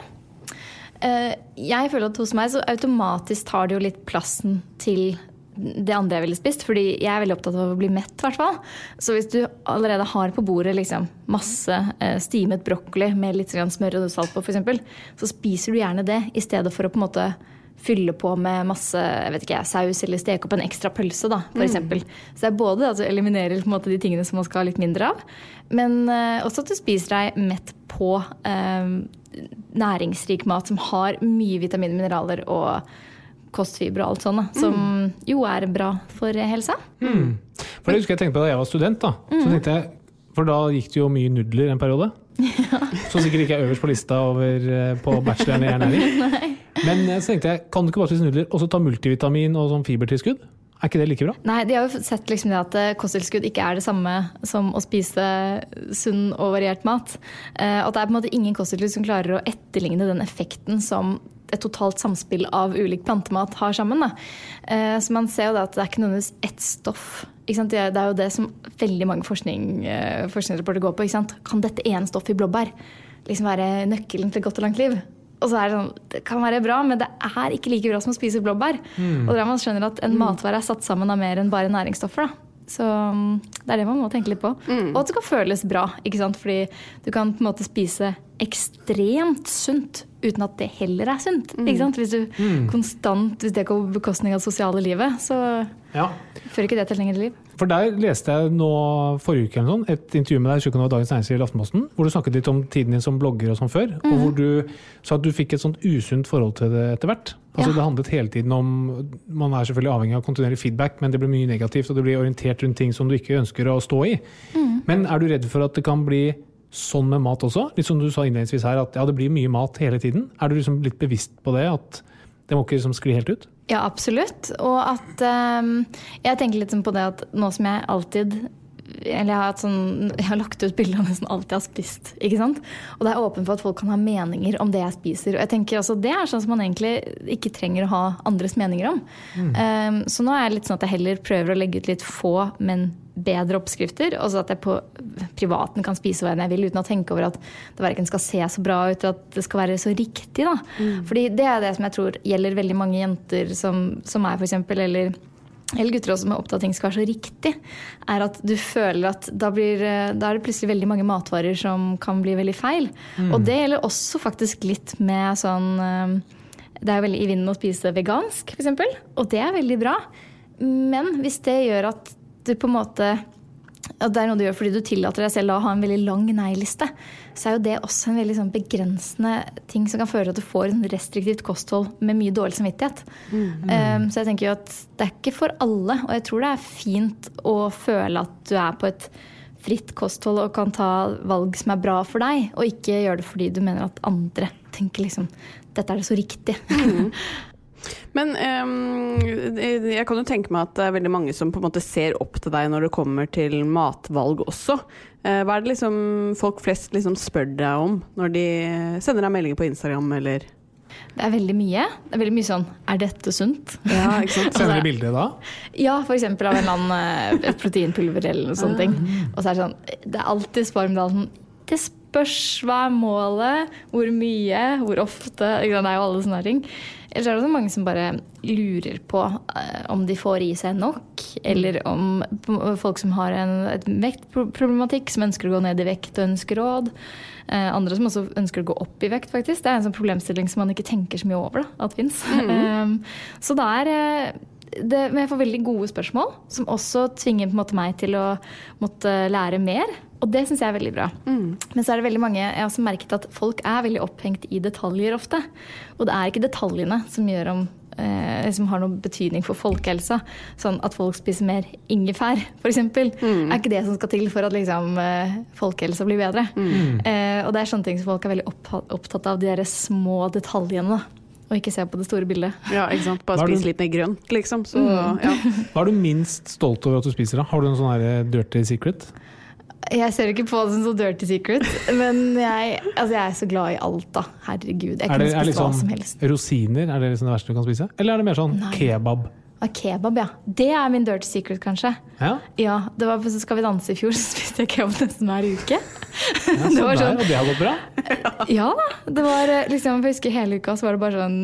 Eh, Jeg føler at hos meg så automatisk tar det jo litt plassen til det andre jeg ville spist. Fordi jeg er veldig opptatt av å bli mett, i hvert fall. Så hvis du allerede har på bordet liksom masse eh, stimet brokkoli med litt smør og salt på, f.eks., så spiser du gjerne det i stedet for å på en måte fylle på med masse ikke, saus eller steke opp en ekstra pølse. da, for eksempel. Så det er både at du eliminerer måte, de tingene som man skal ha litt mindre av, men eh, også at du spiser deg mett på eh, næringsrik mat som har mye vitaminer, mineraler og kostfibre og alt sånt, som jo er bra for helsa. For det husker jeg tenkte på da jeg var student. da. Så tenkte jeg, For da gikk det jo mye nudler en periode. [laughs] Så sikkert ikke er øverst på lista over eh, på bacheloren i ernæring. [laughs] Men eh, så tenkte jeg, kan du ikke bare spise nudler og så ta multivitamin og sånn fibertilskudd? Er ikke det like bra? Nei, De har jo sett liksom det at eh, kosttilskudd ikke er det samme som å spise sunn og variert mat. og At det er på en måte ingen kosttilskudd som klarer å etterligne den effekten som et totalt samspill av ulik plantemat har sammen. Eh, Så man ser jo at det er ikke nødvendigvis ett stoff. Det er det er jo det som veldig mange forskning, eh, forskningsrapporter går på. Kan dette ene stoffet i blåbær liksom være nøkkelen til et godt og langt liv? Og så er det sånn, det kan være bra, men det er ikke like bra som å spise blåbær. Og det er da man skjønner at en matvare er satt sammen av mer enn bare næringsstoffer. da. Så mm, det er det man må tenke litt på. Og at det skal føles bra, ikke sant? fordi du kan på en måte spise ekstremt sunt uten at det heller er sunt. Ikke sant? Hvis du konstant, hvis det går på bekostning av det sosiale livet, så Ja. fører ikke det til lenger lengre liv. For der leste jeg nå forrige uke eller sånn, et intervju med deg, i Dagens Næringsliv eller Aftenposten, hvor du snakket litt om tiden din som blogger og sånn før, og hvor du sa at du fikk et sånt usunt forhold til det etter hvert. Altså Ja. Det handlet hele tiden om Man er selvfølgelig avhengig av kontinuerlig feedback, men det blir mye negativt, og det blir orientert rundt ting som du ikke ønsker å stå i. Men er du redd for at det kan bli sånn med mat også? Litt som du sa innledningsvis her, at ja, det blir mye mat hele tiden. Er du liksom litt bevisst på det? At det må ikke liksom skli helt ut? Ja, absolutt. Og at um, Jeg tenker litt sånn på det at nå som jeg alltid eller jeg har, sånn, jeg har lagt ut bilder av nesten alt jeg har spist. ikke sant? Og det er åpen for at folk kan ha meninger om det jeg spiser. Og jeg tenker også Det er sånn som man egentlig ikke trenger å ha andres meninger om. Ehm, så nå er det litt sånn at jeg heller prøver å legge ut litt få, men bedre oppskrifter. Og så at jeg på privaten kan spise hva jeg vil uten å tenke over at det verken skal se så bra ut, eller at det skal være så riktig. da. Fordi det er det som jeg tror gjelder veldig mange jenter som, som meg, f.eks. Eller eller gutter også med opptatt av ting skal være så riktig, er at du føler at da, blir, eh, da er det plutselig veldig mange matvarer som kan bli veldig feil. Og det gjelder også faktisk litt med sånn eh, Det er jo veldig i vinden å spise vegansk, f.eks., og det er veldig bra. Men hvis det gjør at du på en måte at det er noe du gjør fordi du tillater deg selv å ha en veldig lang nei-liste, så er jo det også en veldig sånn begrensende ting som kan føre til at du får en restriktivt kosthold med mye dårlig samvittighet. Um, så jeg tenker jo at det er ikke for alle, og jeg tror det er fint å føle at du er på et fritt kosthold og kan ta valg som er bra for deg, og ikke gjøre det fordi du mener at andre tenker liksom dette er det så riktig. [laughs] Men um, jeg kan jo tenke meg at det er veldig mange som på en måte ser opp til deg når det kommer til matvalg også. Eh, Hva er det liksom folk flest liksom spør deg om når de sender deg meldinger på Instagram eller Det er veldig mye. Det er veldig mye sånn Er dette sunt? Ja, ikke sant? Sender du bilde da? Ja, f.eks. av en eller annen eh, et proteinpulver eller noe sånt. ting. Og så er det sånn Det er alltid det sånn Det spørs hva er målet, hvor mye, hvor ofte. Det er jo alle sånne ting. Ellers er det mange som bare lurer på eh, om de får i seg nok, eller om folk som har en et vektproblematikk, som ønsker å gå ned i vekt og ønsker råd. Eh, andre som også ønsker å gå opp i vekt, faktisk. Det er en sånn problemstilling som man ikke tenker så mye over da, at fins. Mm. [laughs] så det er eh, det, men jeg får veldig gode spørsmål, som også tvinger måte meg til å måtte lære mer. Og det syns jeg er veldig bra. Men så er det veldig mange, jeg har også merket at folk er veldig opphengt i detaljer ofte. Og det er ikke detaljene som, om, eh, som har noen betydning for folkehelsa. Sånn at folk spiser mer ingefær, f.eks. Er ikke det som skal til for at liksom, eh, folkehelsa blir bedre. Eh, og det er sånne ting som folk er veldig opptatt av, de der små detaljene. da. Og ikke se på det store bildet. Ja, ikke sant. Bare spise litt mer grønt, liksom. Så ja. [laughs] Hva er du minst stolt over at du spiser? da? Har du en sånn dirty secret? Jeg ser ikke på det som så dirty secret, men jeg, altså jeg er så glad i alt, da. Herregud. Jeg kan spise det, er spist hva liksom som helst. rosiner er det liksom det verste du kan spise? Eller er det mer sånn Nei. kebab? Ah, kebab, ja. Det er min dirty secret, kanskje. Ja, Ja, det var på Så Skal vi danse i fjor, [laughs] så spiste jeg kebab nesten hver uke. Ja [laughs] Det var sånn- Og det har gått bra? [laughs] Ja da. Det var eh, liksom, jeg husker hele uka så var det bare sånn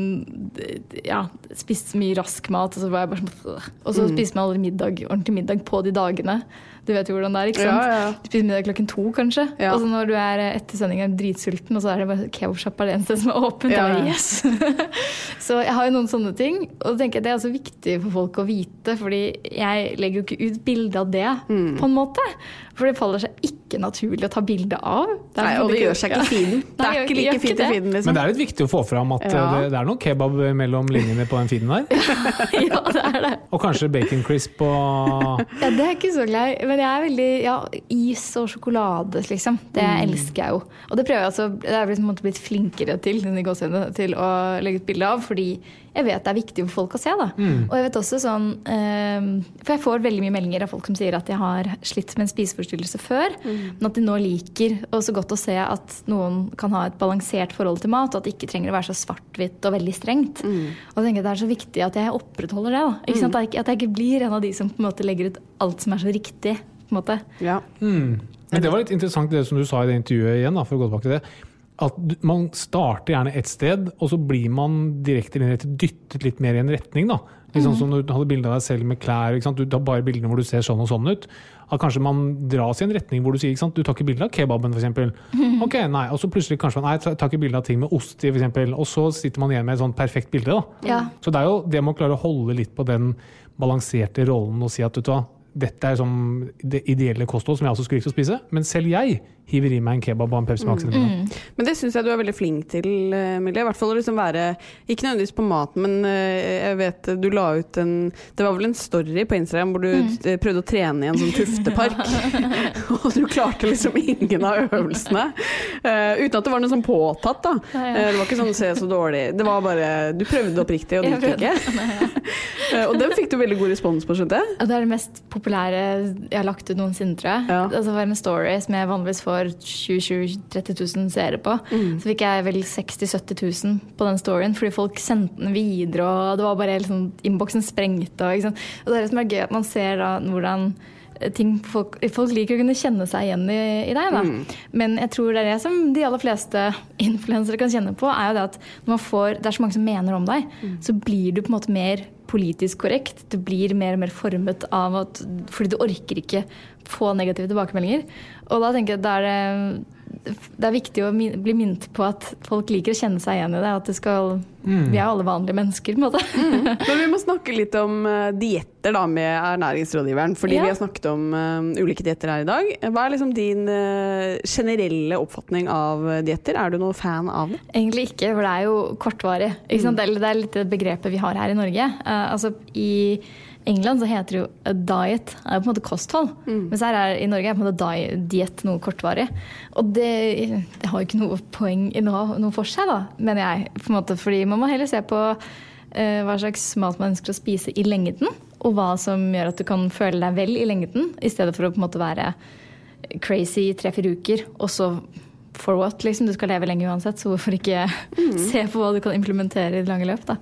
Ja, spiste mye rask mat, og så var jeg bare sånn Og så spiste man aldri middag, ordentlig middag på de dagene. Du vet jo hvordan det er, ikke sant? Ja, ja. Du spiser middag klokken to, kanskje. Ja. Og så når du er eh, etter sending er dritsulten, og så er det bare kebabsjappa det eneste som er åpent. Ja, yes. [laughs] så jeg har jo noen sånne ting. Og så tenker jeg det er også viktig for folk å vite, fordi jeg legger jo ikke ut bilde av det, Mm. på en måte. For det faller seg ikke naturlig å ta bilde av. Det er Nei, og det gjør seg ikke [laughs] feeden. Det er ikke like fint i det. feeden, liksom. Men det er litt viktig å få fram at Ja. eh, det, det er noe kebab mellom linjene på den feeden der. ja, det er det. Og kanskje bacon crisp og [laughs] Ja, det er ikke så glad i. Men jeg er veldig Ja, is og sjokolade, liksom. Det Mm. elsker jeg jo. Og det prøver jeg altså Det er jeg måte blitt flinkere til, til å legge ut bilde av, fordi jeg vet det er viktig for folk å se. da. Mm. Og jeg vet også sånn eh, For jeg får veldig mye meldinger av folk som sier at de har slitt med en spiseforstyrrelse før, Mm. men at de nå liker og så godt å se at noen kan ha et balansert forhold til mat, og at det ikke trenger å være så svart-hvitt og veldig strengt. Mm. Og jeg tenker Det er så viktig at jeg opprettholder det. da. Ikke sant? At jeg ikke- At jeg ikke blir en av de som på en måte legger ut alt som er så riktig. på en måte. Ja. Men det var litt interessant det som du sa i det intervjuet igjen, da, for å gå tilbake til det. at man starter gjerne et sted, og så blir man direkte dyttet litt mer i en retning. da. Litt sånn som du hadde bilde av deg selv med klær. Du tar bare bildene hvor du ser sånn og sånn ut. At kanskje man dras i en retning hvor du sier du tar ikke bilde av kebaben f.eks. Ok, nei, og så plutselig kanskje man nei, tar ikke bilde av ting med ost i f.eks. Og så sitter man igjen med et sånn perfekt bilde. da. Ja. Så det er jo det med å klare å holde litt på den balanserte rollen og si at vet du hva, dette er som det ideelle kosthold som jeg også skulle likt å spise, men selv jeg hiver i meg en kebab og en Pepsi Max. innimellom. Men det syns jeg du er veldig flink til, Milje. Emilie. I hvert fall å liksom være Ikke nødvendigvis på maten, men eh, jeg vet du la ut en Det var vel en story på Instagram hvor du mm. prøvde å trene i en sånn tuftepark. [laughs] [laughs] og du klarte liksom ingen av øvelsene. Uh, uten at det var noe sånn påtatt, da. Ja, ja. Eh, det var ikke sånn 'se så dårlig'. Det var bare Du prøvde oppriktig, og det gikk ikke. uh, [laughs] og den fikk du veldig god respons på, skjønte jeg. Og det er det mest populære jeg har lagt ut noensinne, tror jeg. Ja. Altså, det var en story som jeg vanligvis får 20 000-30 000 seere på. Mm. Så fikk jeg vel 60 000-70 000 på den storyen, fordi folk sendte den videre, og det var bare sånn Innboksen sprengte. Og, liksom. og det er det som er gøy, at man ser da hvordan eh, ting folk, folk liker å kunne kjenne seg igjen i, i deg. Da. Mm. Men jeg tror det er det som de aller fleste [laughs] influensere kan kjenne på, er jo det at når man får, det er så mange som mener om deg, Mm. så blir du på en måte mer politisk korrekt. Du blir mer og mer formet av at Fordi du orker ikke få negative tilbakemeldinger. Og da tenker jeg da er det det er viktig å min- bli minnet på at folk liker å kjenne seg igjen i det. At det skal, Vi er alle vanlige mennesker, på en måte. [laughs] Men vi må snakke litt om uh, dietter da med ernæringsrådgiveren. Fordi Ja. vi har snakket om uh, ulike dietter her i dag. Hva er liksom din uh, generelle oppfatning av dietter? Er du noen fan av det? Egentlig ikke, for det er jo kortvarig. Ikke sant? Eller Det er litt det begrepet vi har her i Norge. Altså I England så heter det jo a diet, er jo på en måte kosthold. Mens her er, i Norge er på en måte diett noe kortvarig. Og det, det har jo ikke noe poeng i noe, noe for seg, da, mener jeg. På en måte, fordi man må heller se på uh, hva slags mat man ønsker å spise i lengden. Og hva som gjør at du kan føle deg vel i lengden, i stedet for å på en måte være crazy i tre-fire uker, og så for what? Liksom, du skal leve lenge uansett, så hvorfor ikke [laughs] se på hva du kan implementere i det lange løp? Da.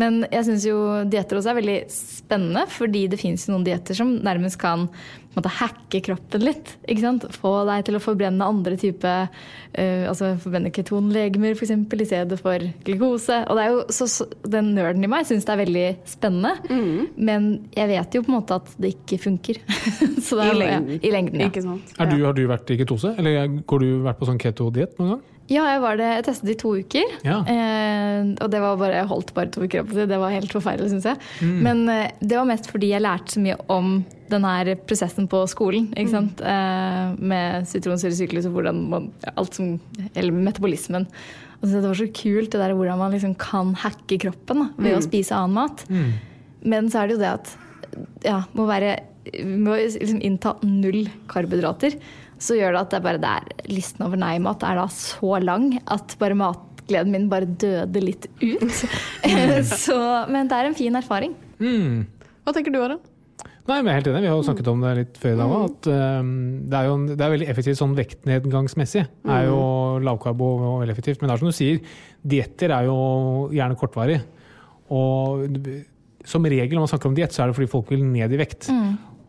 Men jeg syns jo dietter også er veldig spennende, fordi det fins noen dietter som nærmest kan måte, hacke kroppen litt. Ikke sant? Få deg til å forbrenne andre typer uh, altså forbrenne ketonlegemer f.eks. i stedet for glukose. Og det er jo så, så, den nerden i meg syns det er veldig spennende, men jeg vet jo på en måte at det ikke funker. [laughs] så det er, I lengden. Ja, I lengden, ja. Ikke sant? Er du, har du vært i ketose, eller går du vært på sånn keto-diett noen gang? Ja, jeg var det. Jeg testet i to uker. Ja. Eh, og det var bare, jeg holdt bare to uker. opp. Det var helt forferdelig, syns jeg. Men eh, det var mest fordi jeg lærte så mye om denne prosessen på skolen. Ikke sant? Eh, med sitronsyresyklus og hvordan man alt som, Eller metabolismen. Og så det var så kult det der hvordan man liksom kan hacke kroppen da, ved å spise annen mat. Men så er det jo det at ja, må være må liksom innta null karbohydrater. Så gjør det at det bare der listen over nei-mat er da så lang at bare matgleden min bare døde litt ut. [laughs] så, men det er en fin erfaring. Mm. Hva tenker du, Aron? Nei, men jeg er helt enig. Vi har jo snakket om det litt før i dag òg. At um, det er jo en, det er veldig effektivt sånn vektnedgangsmessig. Det er jo lavkarbo og veldig effektivt. Men det er som du sier, dietter er jo gjerne kortvarig. Og som regel når man snakker om diett, så er det fordi folk vil ned i vekt.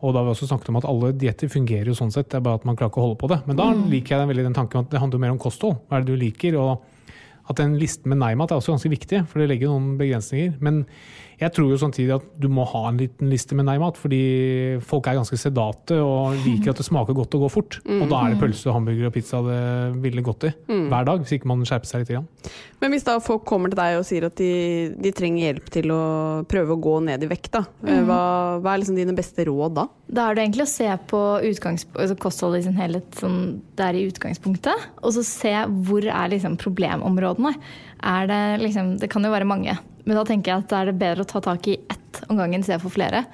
Og da har vi også snakket om at alle dietter fungerer jo sånn sett, det er bare at man klarer ikke å holde på det. Men da liker jeg den veldig den tanken at det handler mer om kosthold. Hva er det du liker? Og at den listen med nei-mat er også ganske viktig, for det legger noen begrensninger. Men jeg tror jo samtidig at du må ha en liten liste med nei-mat, fordi folk er ganske sedate og liker at det smaker godt og går fort. [laughs] Og da er det pølse, hamburger og pizza det ville gått i hver dag, hvis ikke man skjerper seg litt. igjen. Men hvis da folk kommer til deg og sier at de, de trenger hjelp til å prøve å gå ned i vekt, da. eh, Hva, hva er liksom dine beste råd da? Da er det egentlig å se på altså kostholdet i sin helhet sånn der i utgangspunktet. Og så se hvor er liksom problemområdene. Er det, liksom, det kan jo være mange, men da tenker jeg at da er det bedre å ta tak i ett om gangen istedenfor flere.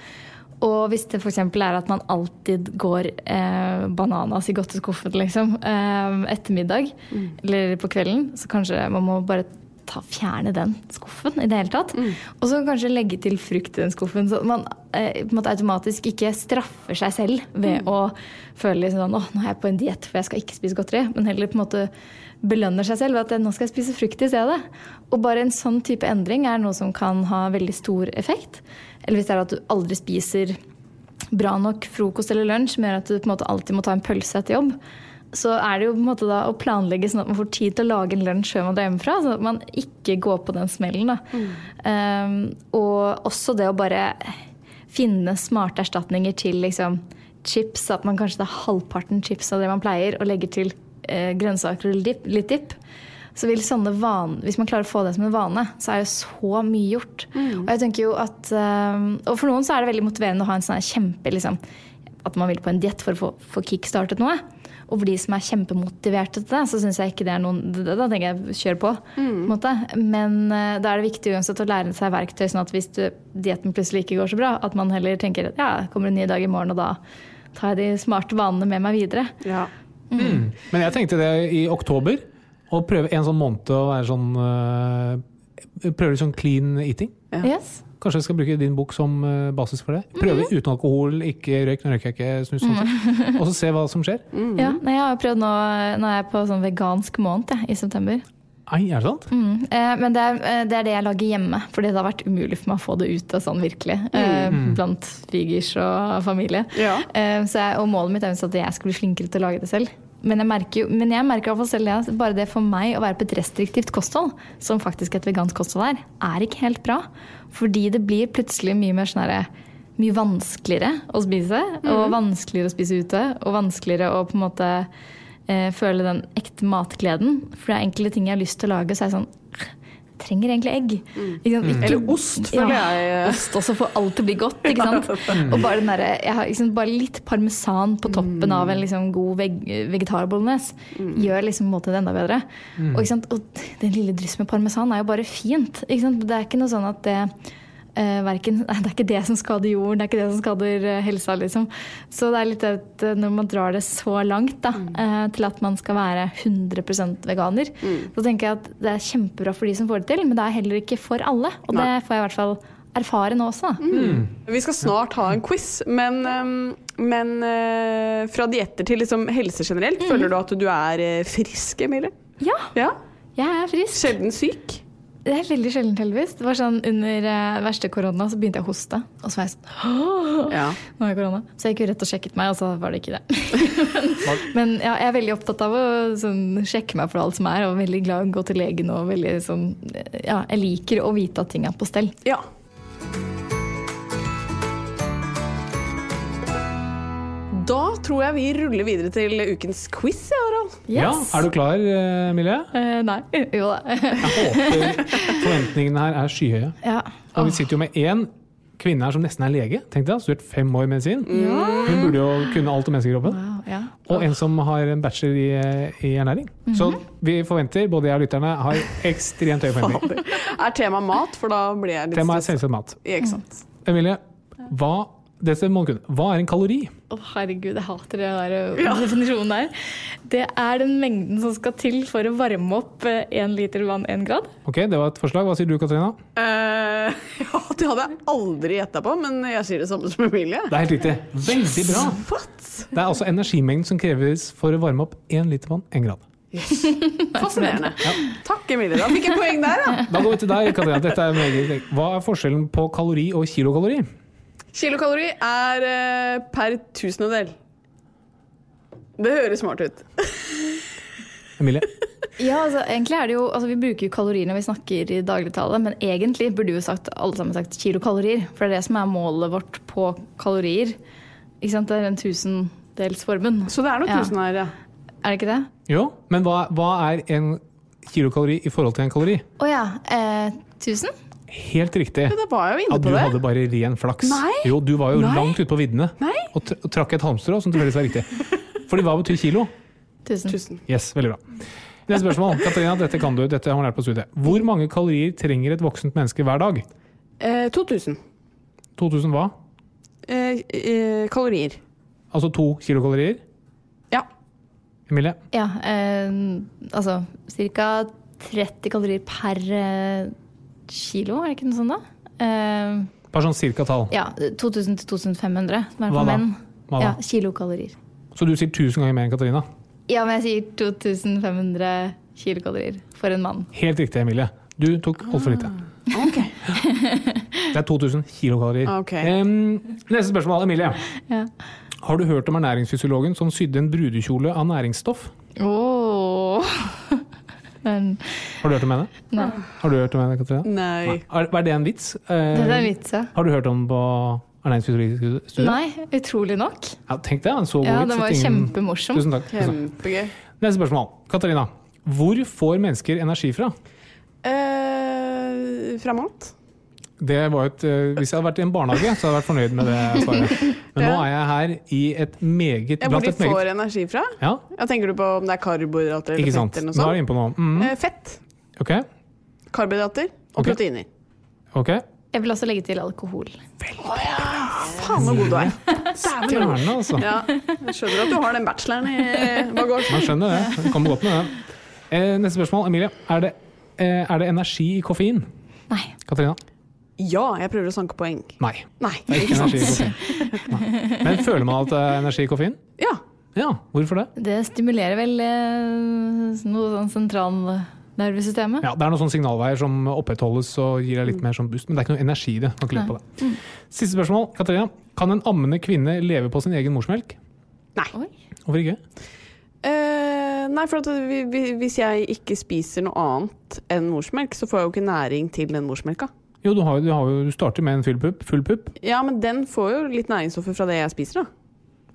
Og hvis det f.eks. er at man alltid går eh, bananas i godteskuffen liksom, eh, etter middag eller på kvelden, så kanskje man må bare ta, fjerne den skuffen i det hele tatt. Og så kanskje legge til frukt i den skuffen, så man eh, på en måte automatisk ikke straffer seg selv ved å føle liksom sånn, åh, nå er jeg på en diett for jeg skal ikke spise godteri, men heller på en måte belønner seg selv ved at nå skal jeg spise frukt i stedet. Og bare en sånn type endring er noe som kan ha veldig stor effekt. Eller hvis det er at du aldri spiser bra nok frokost eller lunsj, som gjør at du på en måte alltid må ta en pølse etter jobb. Så er det jo på en måte da å planlegge sånn at man får tid til å lage en lunsj før man drar hjemmefra. Sånn at man ikke går på den smellen. Da. Um, og også det å bare finne smarte erstatninger til liksom, chips. At man kanskje tar halvparten chips av det man pleier, og legger til eh, grønnsaker og litt, litt dipp. Så vil sånne van, Hvis man klarer å få det som en vane, så er jo så mye gjort. Og jeg tenker jo at, um, og for noen så er det veldig motiverende å ha en sånn kjempe liksom, At man vil på en diett for å få, få kickstartet noe. Og for de som er kjempemotiverte til det, så syns jeg ikke det er noen Da tenker jeg kjør på. på måte. Men uh, da er det viktig uansett å lære seg verktøy, sånn at hvis du- dietten plutselig ikke går så bra, at man heller tenker at ja, kommer en ny dag i morgen, og da tar jeg de smarte vanene med meg videre. Ja. Men jeg tenkte det i oktober, å prøve en sånn måned å være sånn uh, Prøve litt sånn clean eating. Ja. Yes. Kanskje jeg skal bruke din bok som øh, basis for det. Prøve uten alkohol, ikke røyk, nå røyker jeg ikke snus, sånn sett. og så se hva som skjer. Ja, nei, jeg har prøvd nå, nå er jeg på sånn vegansk måned jeg, i september. Ei, er det sant? Mm. Eh, men det er, eh, det er det jeg lager hjemme, fordi det har vært umulig for meg å få det ut sånn virkelig. Eh, blant svigers og familie. Ja. Eh, så jeg, og målet mitt er at jeg skal bli flinkere til å lage det selv. Men jeg merker jo, men jeg merker iallfall selv det, at bare det for meg å være på et restriktivt kosthold, som faktisk et vegansk kosthold er, er ikke helt bra. Fordi det blir plutselig mye mer sånn mye vanskeligere å spise, og vanskeligere å spise ute. Og vanskeligere å på en måte eh, føle den ekte matgleden. For det er enkelte ting jeg har lyst til å lage, så er jeg sånn trenger egentlig egg. Ikke sant? Ikke- Eller ost, føler ja, jeg. [laughs] Ost også for alt til å bli godt. ikke sant? Og bare, jeg har liksom bare litt parmesan på toppen av en liksom god veg vegetarbolognese gjør liksom måten enda bedre. Og, ikke sant? og den lille dryss med parmesan er jo bare fint. Ikke sant? Det er ikke noe sånn at det eh, verken, [laughs] Det er ikke det som skader jorden, det er ikke det som skader eh, helsa. Liksom. Så det er litt at eh, når man drar det så langt da, eh, til at man skal være 100% veganer, så tenker jeg at det er kjempebra for de som får det til, men det er heller ikke for alle. Og det får jeg i hvert fall erfare nå også. Da. Vi skal snart ha en quiz, men, um, men uh, fra dietter til liksom helse generelt, føler du at du er frisk, Emilie? Ja, Ja? jeg er frisk. Sjelden syk? Det er veldig sjeldent, heldigvis. Det var sånn Under eh, verste korona så begynte jeg å hoste. Og så var jeg sånn Ja. Nå er korona. Så jeg gikk jo rett og sjekket meg, og så var det ikke det. men [laughs] men ja, jeg er veldig opptatt av å sånn, sjekke meg for alt som er, og veldig glad i å gå til legen. og veldig sånn, ja, Jeg liker å vite at ting er på stell. ja. Da tror jeg vi ruller videre til ukens quiz, ja, Harald. Ja, Er du klar, eh, Emilie? Eh, nei. [laughs] Jo da. Jeg håper forventningene her er skyhøye. ja. Og vi sitter jo med én kvinne her som nesten er lege. Tenk deg, Studert fem år medisin. Hun burde jo kunne alt om menneskekroppen. Wow, ja. Og en som har en bachelor i, i ernæring. Så vi forventer, både jeg og lytterne, har ekstremt høye forventninger. [laughs] Er tema mat, for da blir jeg litt Temaet er selvsagt mat. Ja, Emilie, hva, Hva er en kalori? Å, herregud, jeg hater det der ja. definisjonen der. Det er den mengden som skal til for å varme opp én liter vann én grad. Ok, Det var et forslag. Hva sier du, Katarina? Uh, [laughs] ja, det hadde jeg aldri gjetta på, men jeg sier det samme som Emilie. Det er helt riktig. Veldig bra. What? Det er altså energimengden som kreves for å varme opp én liter vann én grad. Fascinerende. Takk, Emilie. Da fikk jeg poeng der, da. Da går vi til deg, Katrina. Dette er. Hva er forskjellen på kalori og kilokalori? Kilokalori er eh, per tusendedel. Det høres smart ut. [laughs] Emilie? Ja, altså, egentlig er det jo, altså, Vi bruker jo kalorier når vi snakker i dagligtale, men egentlig burde jo sagt, alle sammen sagt kilokalorier. For det er det som er målet vårt på kalorier. Ikke sant? Det er den tusendelsformen. Så det er noe Ja. tusen her, ja. Er det ikke det? Jo, men hva, hva er en kilokalori i forhold til en kalori? Å ja. Eh, 1000? Helt riktig. Ja, det var jo Ja, inne du på det. hadde bare ren flaks. Nei. Jo, du var jo Nei. langt ute på viddene Nei. og, tr og trakk et halmstrå som tilfeldigvis var riktig. Fordi hva betyr kilo? Tusen. Tusen. Yes, veldig bra. Neste spørsmål. Katarina, dette kan du. Dette har man lært på studiet. Hvor mange kalorier trenger et voksent menneske hver dag? Eh, 2000 2000 hva? eh, eh, kalorier. Altså to kilokalorier? Ja. Emilie? Ja, eh, altså ca. 30 kalorier per eh, kilo, er det ikke noe sånt da? Uh, Bare sånn cirka tall. ja, 2000-2500, som er Hva for menn. Hva da? Ja, kilokalorier. Så du sier 1000 ganger mer enn Katarina? Ja, men jeg sier 2500 kilokalorier for en mann. Helt riktig, Emilie. Du tok altfor lite. Ok. [laughs] Det er 2000 kilokalorier. Ok. Um, neste spørsmål, Emilie. Ja. Har du hørt om ernæringsfysiologen som sydde en brudekjole av næringsstoff? Åh. Men, Har du hørt om henne? nei. Har du hørt om henne, Katrine? Nei. Er, er det en vits? Det er en vits, ja. Har du hørt om den på ernæringsfysiologisk studie? Nei, utrolig nok. Ja, tenk det, en så god Ja, vits. den var ingen- kjempemorsom. Tusen takk. Kjempegøy. Neste spørsmål. Katarina. Hvor får mennesker energi fra? Eh, fra mat? Det var et, eh, hvis jeg hadde vært i en barnehage, så hadde jeg vært fornøyd med det svaret. [laughs] Men nå er jeg her i et meget Ja, hvor de meget får energi fra? Ja, Ja, tenker du på om det er karbohydrater eller ikke fett eller noe Nå er sånt? inne på noe. Mm. Eh, fett, Ok, karbohydrater og okay. proteiner. ok. Jeg vil også legge til alkohol. Faen så god du er. [laughs] Stjerne, altså. Ja, jeg skjønner at du har den bacheloren i bagasjen. Man skjønner det. Det kommer godt med det. Eh, neste spørsmål. Emilie. Er det, eh, er det energi i koffein? Nei. Katarina? Ja, jeg prøver å sanke poeng. Nei. Nei, Det er ikke energi i koffein. Nei. Men føler man at det er energi i koffein? Ja. Ja, hvorfor det? Det stimulerer vel eh, noe sånn sentralnervesystemet. Ja, Det er noen sånne signalveier som opprettholdes og gir deg litt mer sånn boost, men det er ikke noe energi i det. Kan ikke på det. Siste spørsmål. Katarina. Kan en ammende kvinne leve på sin egen morsmelk? Nei. Oi. Hvorfor ikke? Uh, nei, for at vi, vi, hvis jeg ikke spiser noe annet enn morsmelk, så får jeg jo ikke næring til den morsmelka. Jo, du, har, du, har du starter med en full pupp. Full pupp. Ja, men den får jo litt næringsstoffer fra det jeg spiser, da.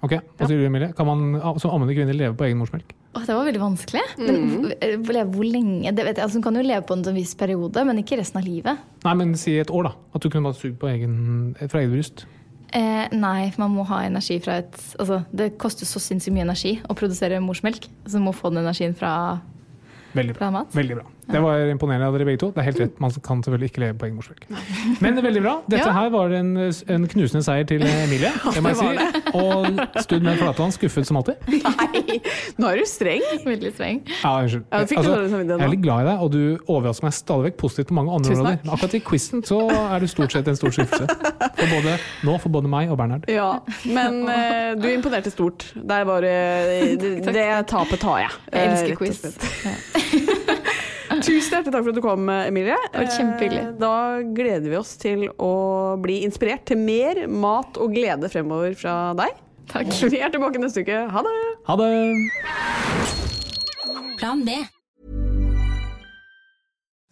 Ok, Hva sier du, Emilie? Kan man ah, som ammende kvinne leve på egen morsmelk? Åh, det var veldig vanskelig. Men mm. hvor, hvor lenge? Det vet jeg, altså, Hun kan jo leve på en sånn viss periode, men ikke resten av livet. Nei, men si et år, da. At du kunne bare sugd på egen, fra eget bryst. Eh, nei, for man må ha energi fra et altså, Det koster så sinnssykt mye energi å produsere morsmelk. Så du må få den energien fra, Veldig bra. fra mat. Veldig bra. Det var imponerende av dere begge to. Det er helt rett, Man kan selvfølgelig ikke leve på egen morsmelk. Men veldig bra. Dette Ja. her var en, en knusende seier til Emilie, [laughs] det må jeg si. Og Stud med Flatland skuffet som alltid. [laughs] Nei, nå er du streng. Veldig streng. Ja, unnskyld. Ja, du Altså, jeg er litt glad i deg, og du overrasker meg stadig vekk positivt på mange andre områder. Men akkurat i quizen så er du stort sett en stor skuffelse. For både, nå for både meg og Bernhard. Ja, men uh, du imponerte stort. Det er bare Det, det tapet tar jeg. Jeg eh, elsker og quiz. [laughs] Tusen hjertelig takk for at du kom, Emilie. Det var kjempehyggelig. Eh, Da gleder vi oss til å bli inspirert til mer mat og glede fremover fra deg. Takk. Vi er tilbake neste uke. Ha det! Ha det! Plan B.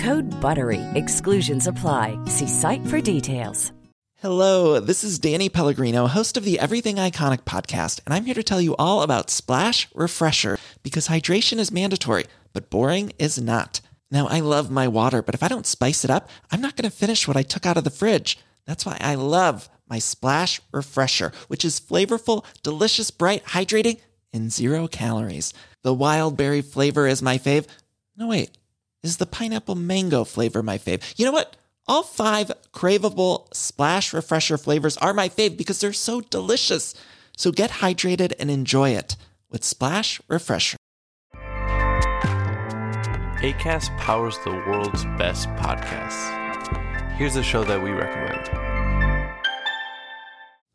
Code BUTTERY. Exclusions apply. See site for details. Hello, this is Danny Pellegrino, host of the Everything Iconic podcast, and I'm here to tell you all about Splash Refresher because hydration is mandatory, but boring is not. Now, I love my water, but if I don't spice it up, I'm not going to finish what I took out of the fridge. That's why I love my Splash Refresher, which is flavorful, delicious, bright, hydrating, and zero calories. The wild berry flavor is my fave. No, wait. Is the pineapple mango flavor my fave? You know what? All five craveable splash refresher flavors are my fave because they're so delicious. So get hydrated and enjoy it with Splash Refresher. ACAST powers the world's best podcasts. Here's a show that we recommend.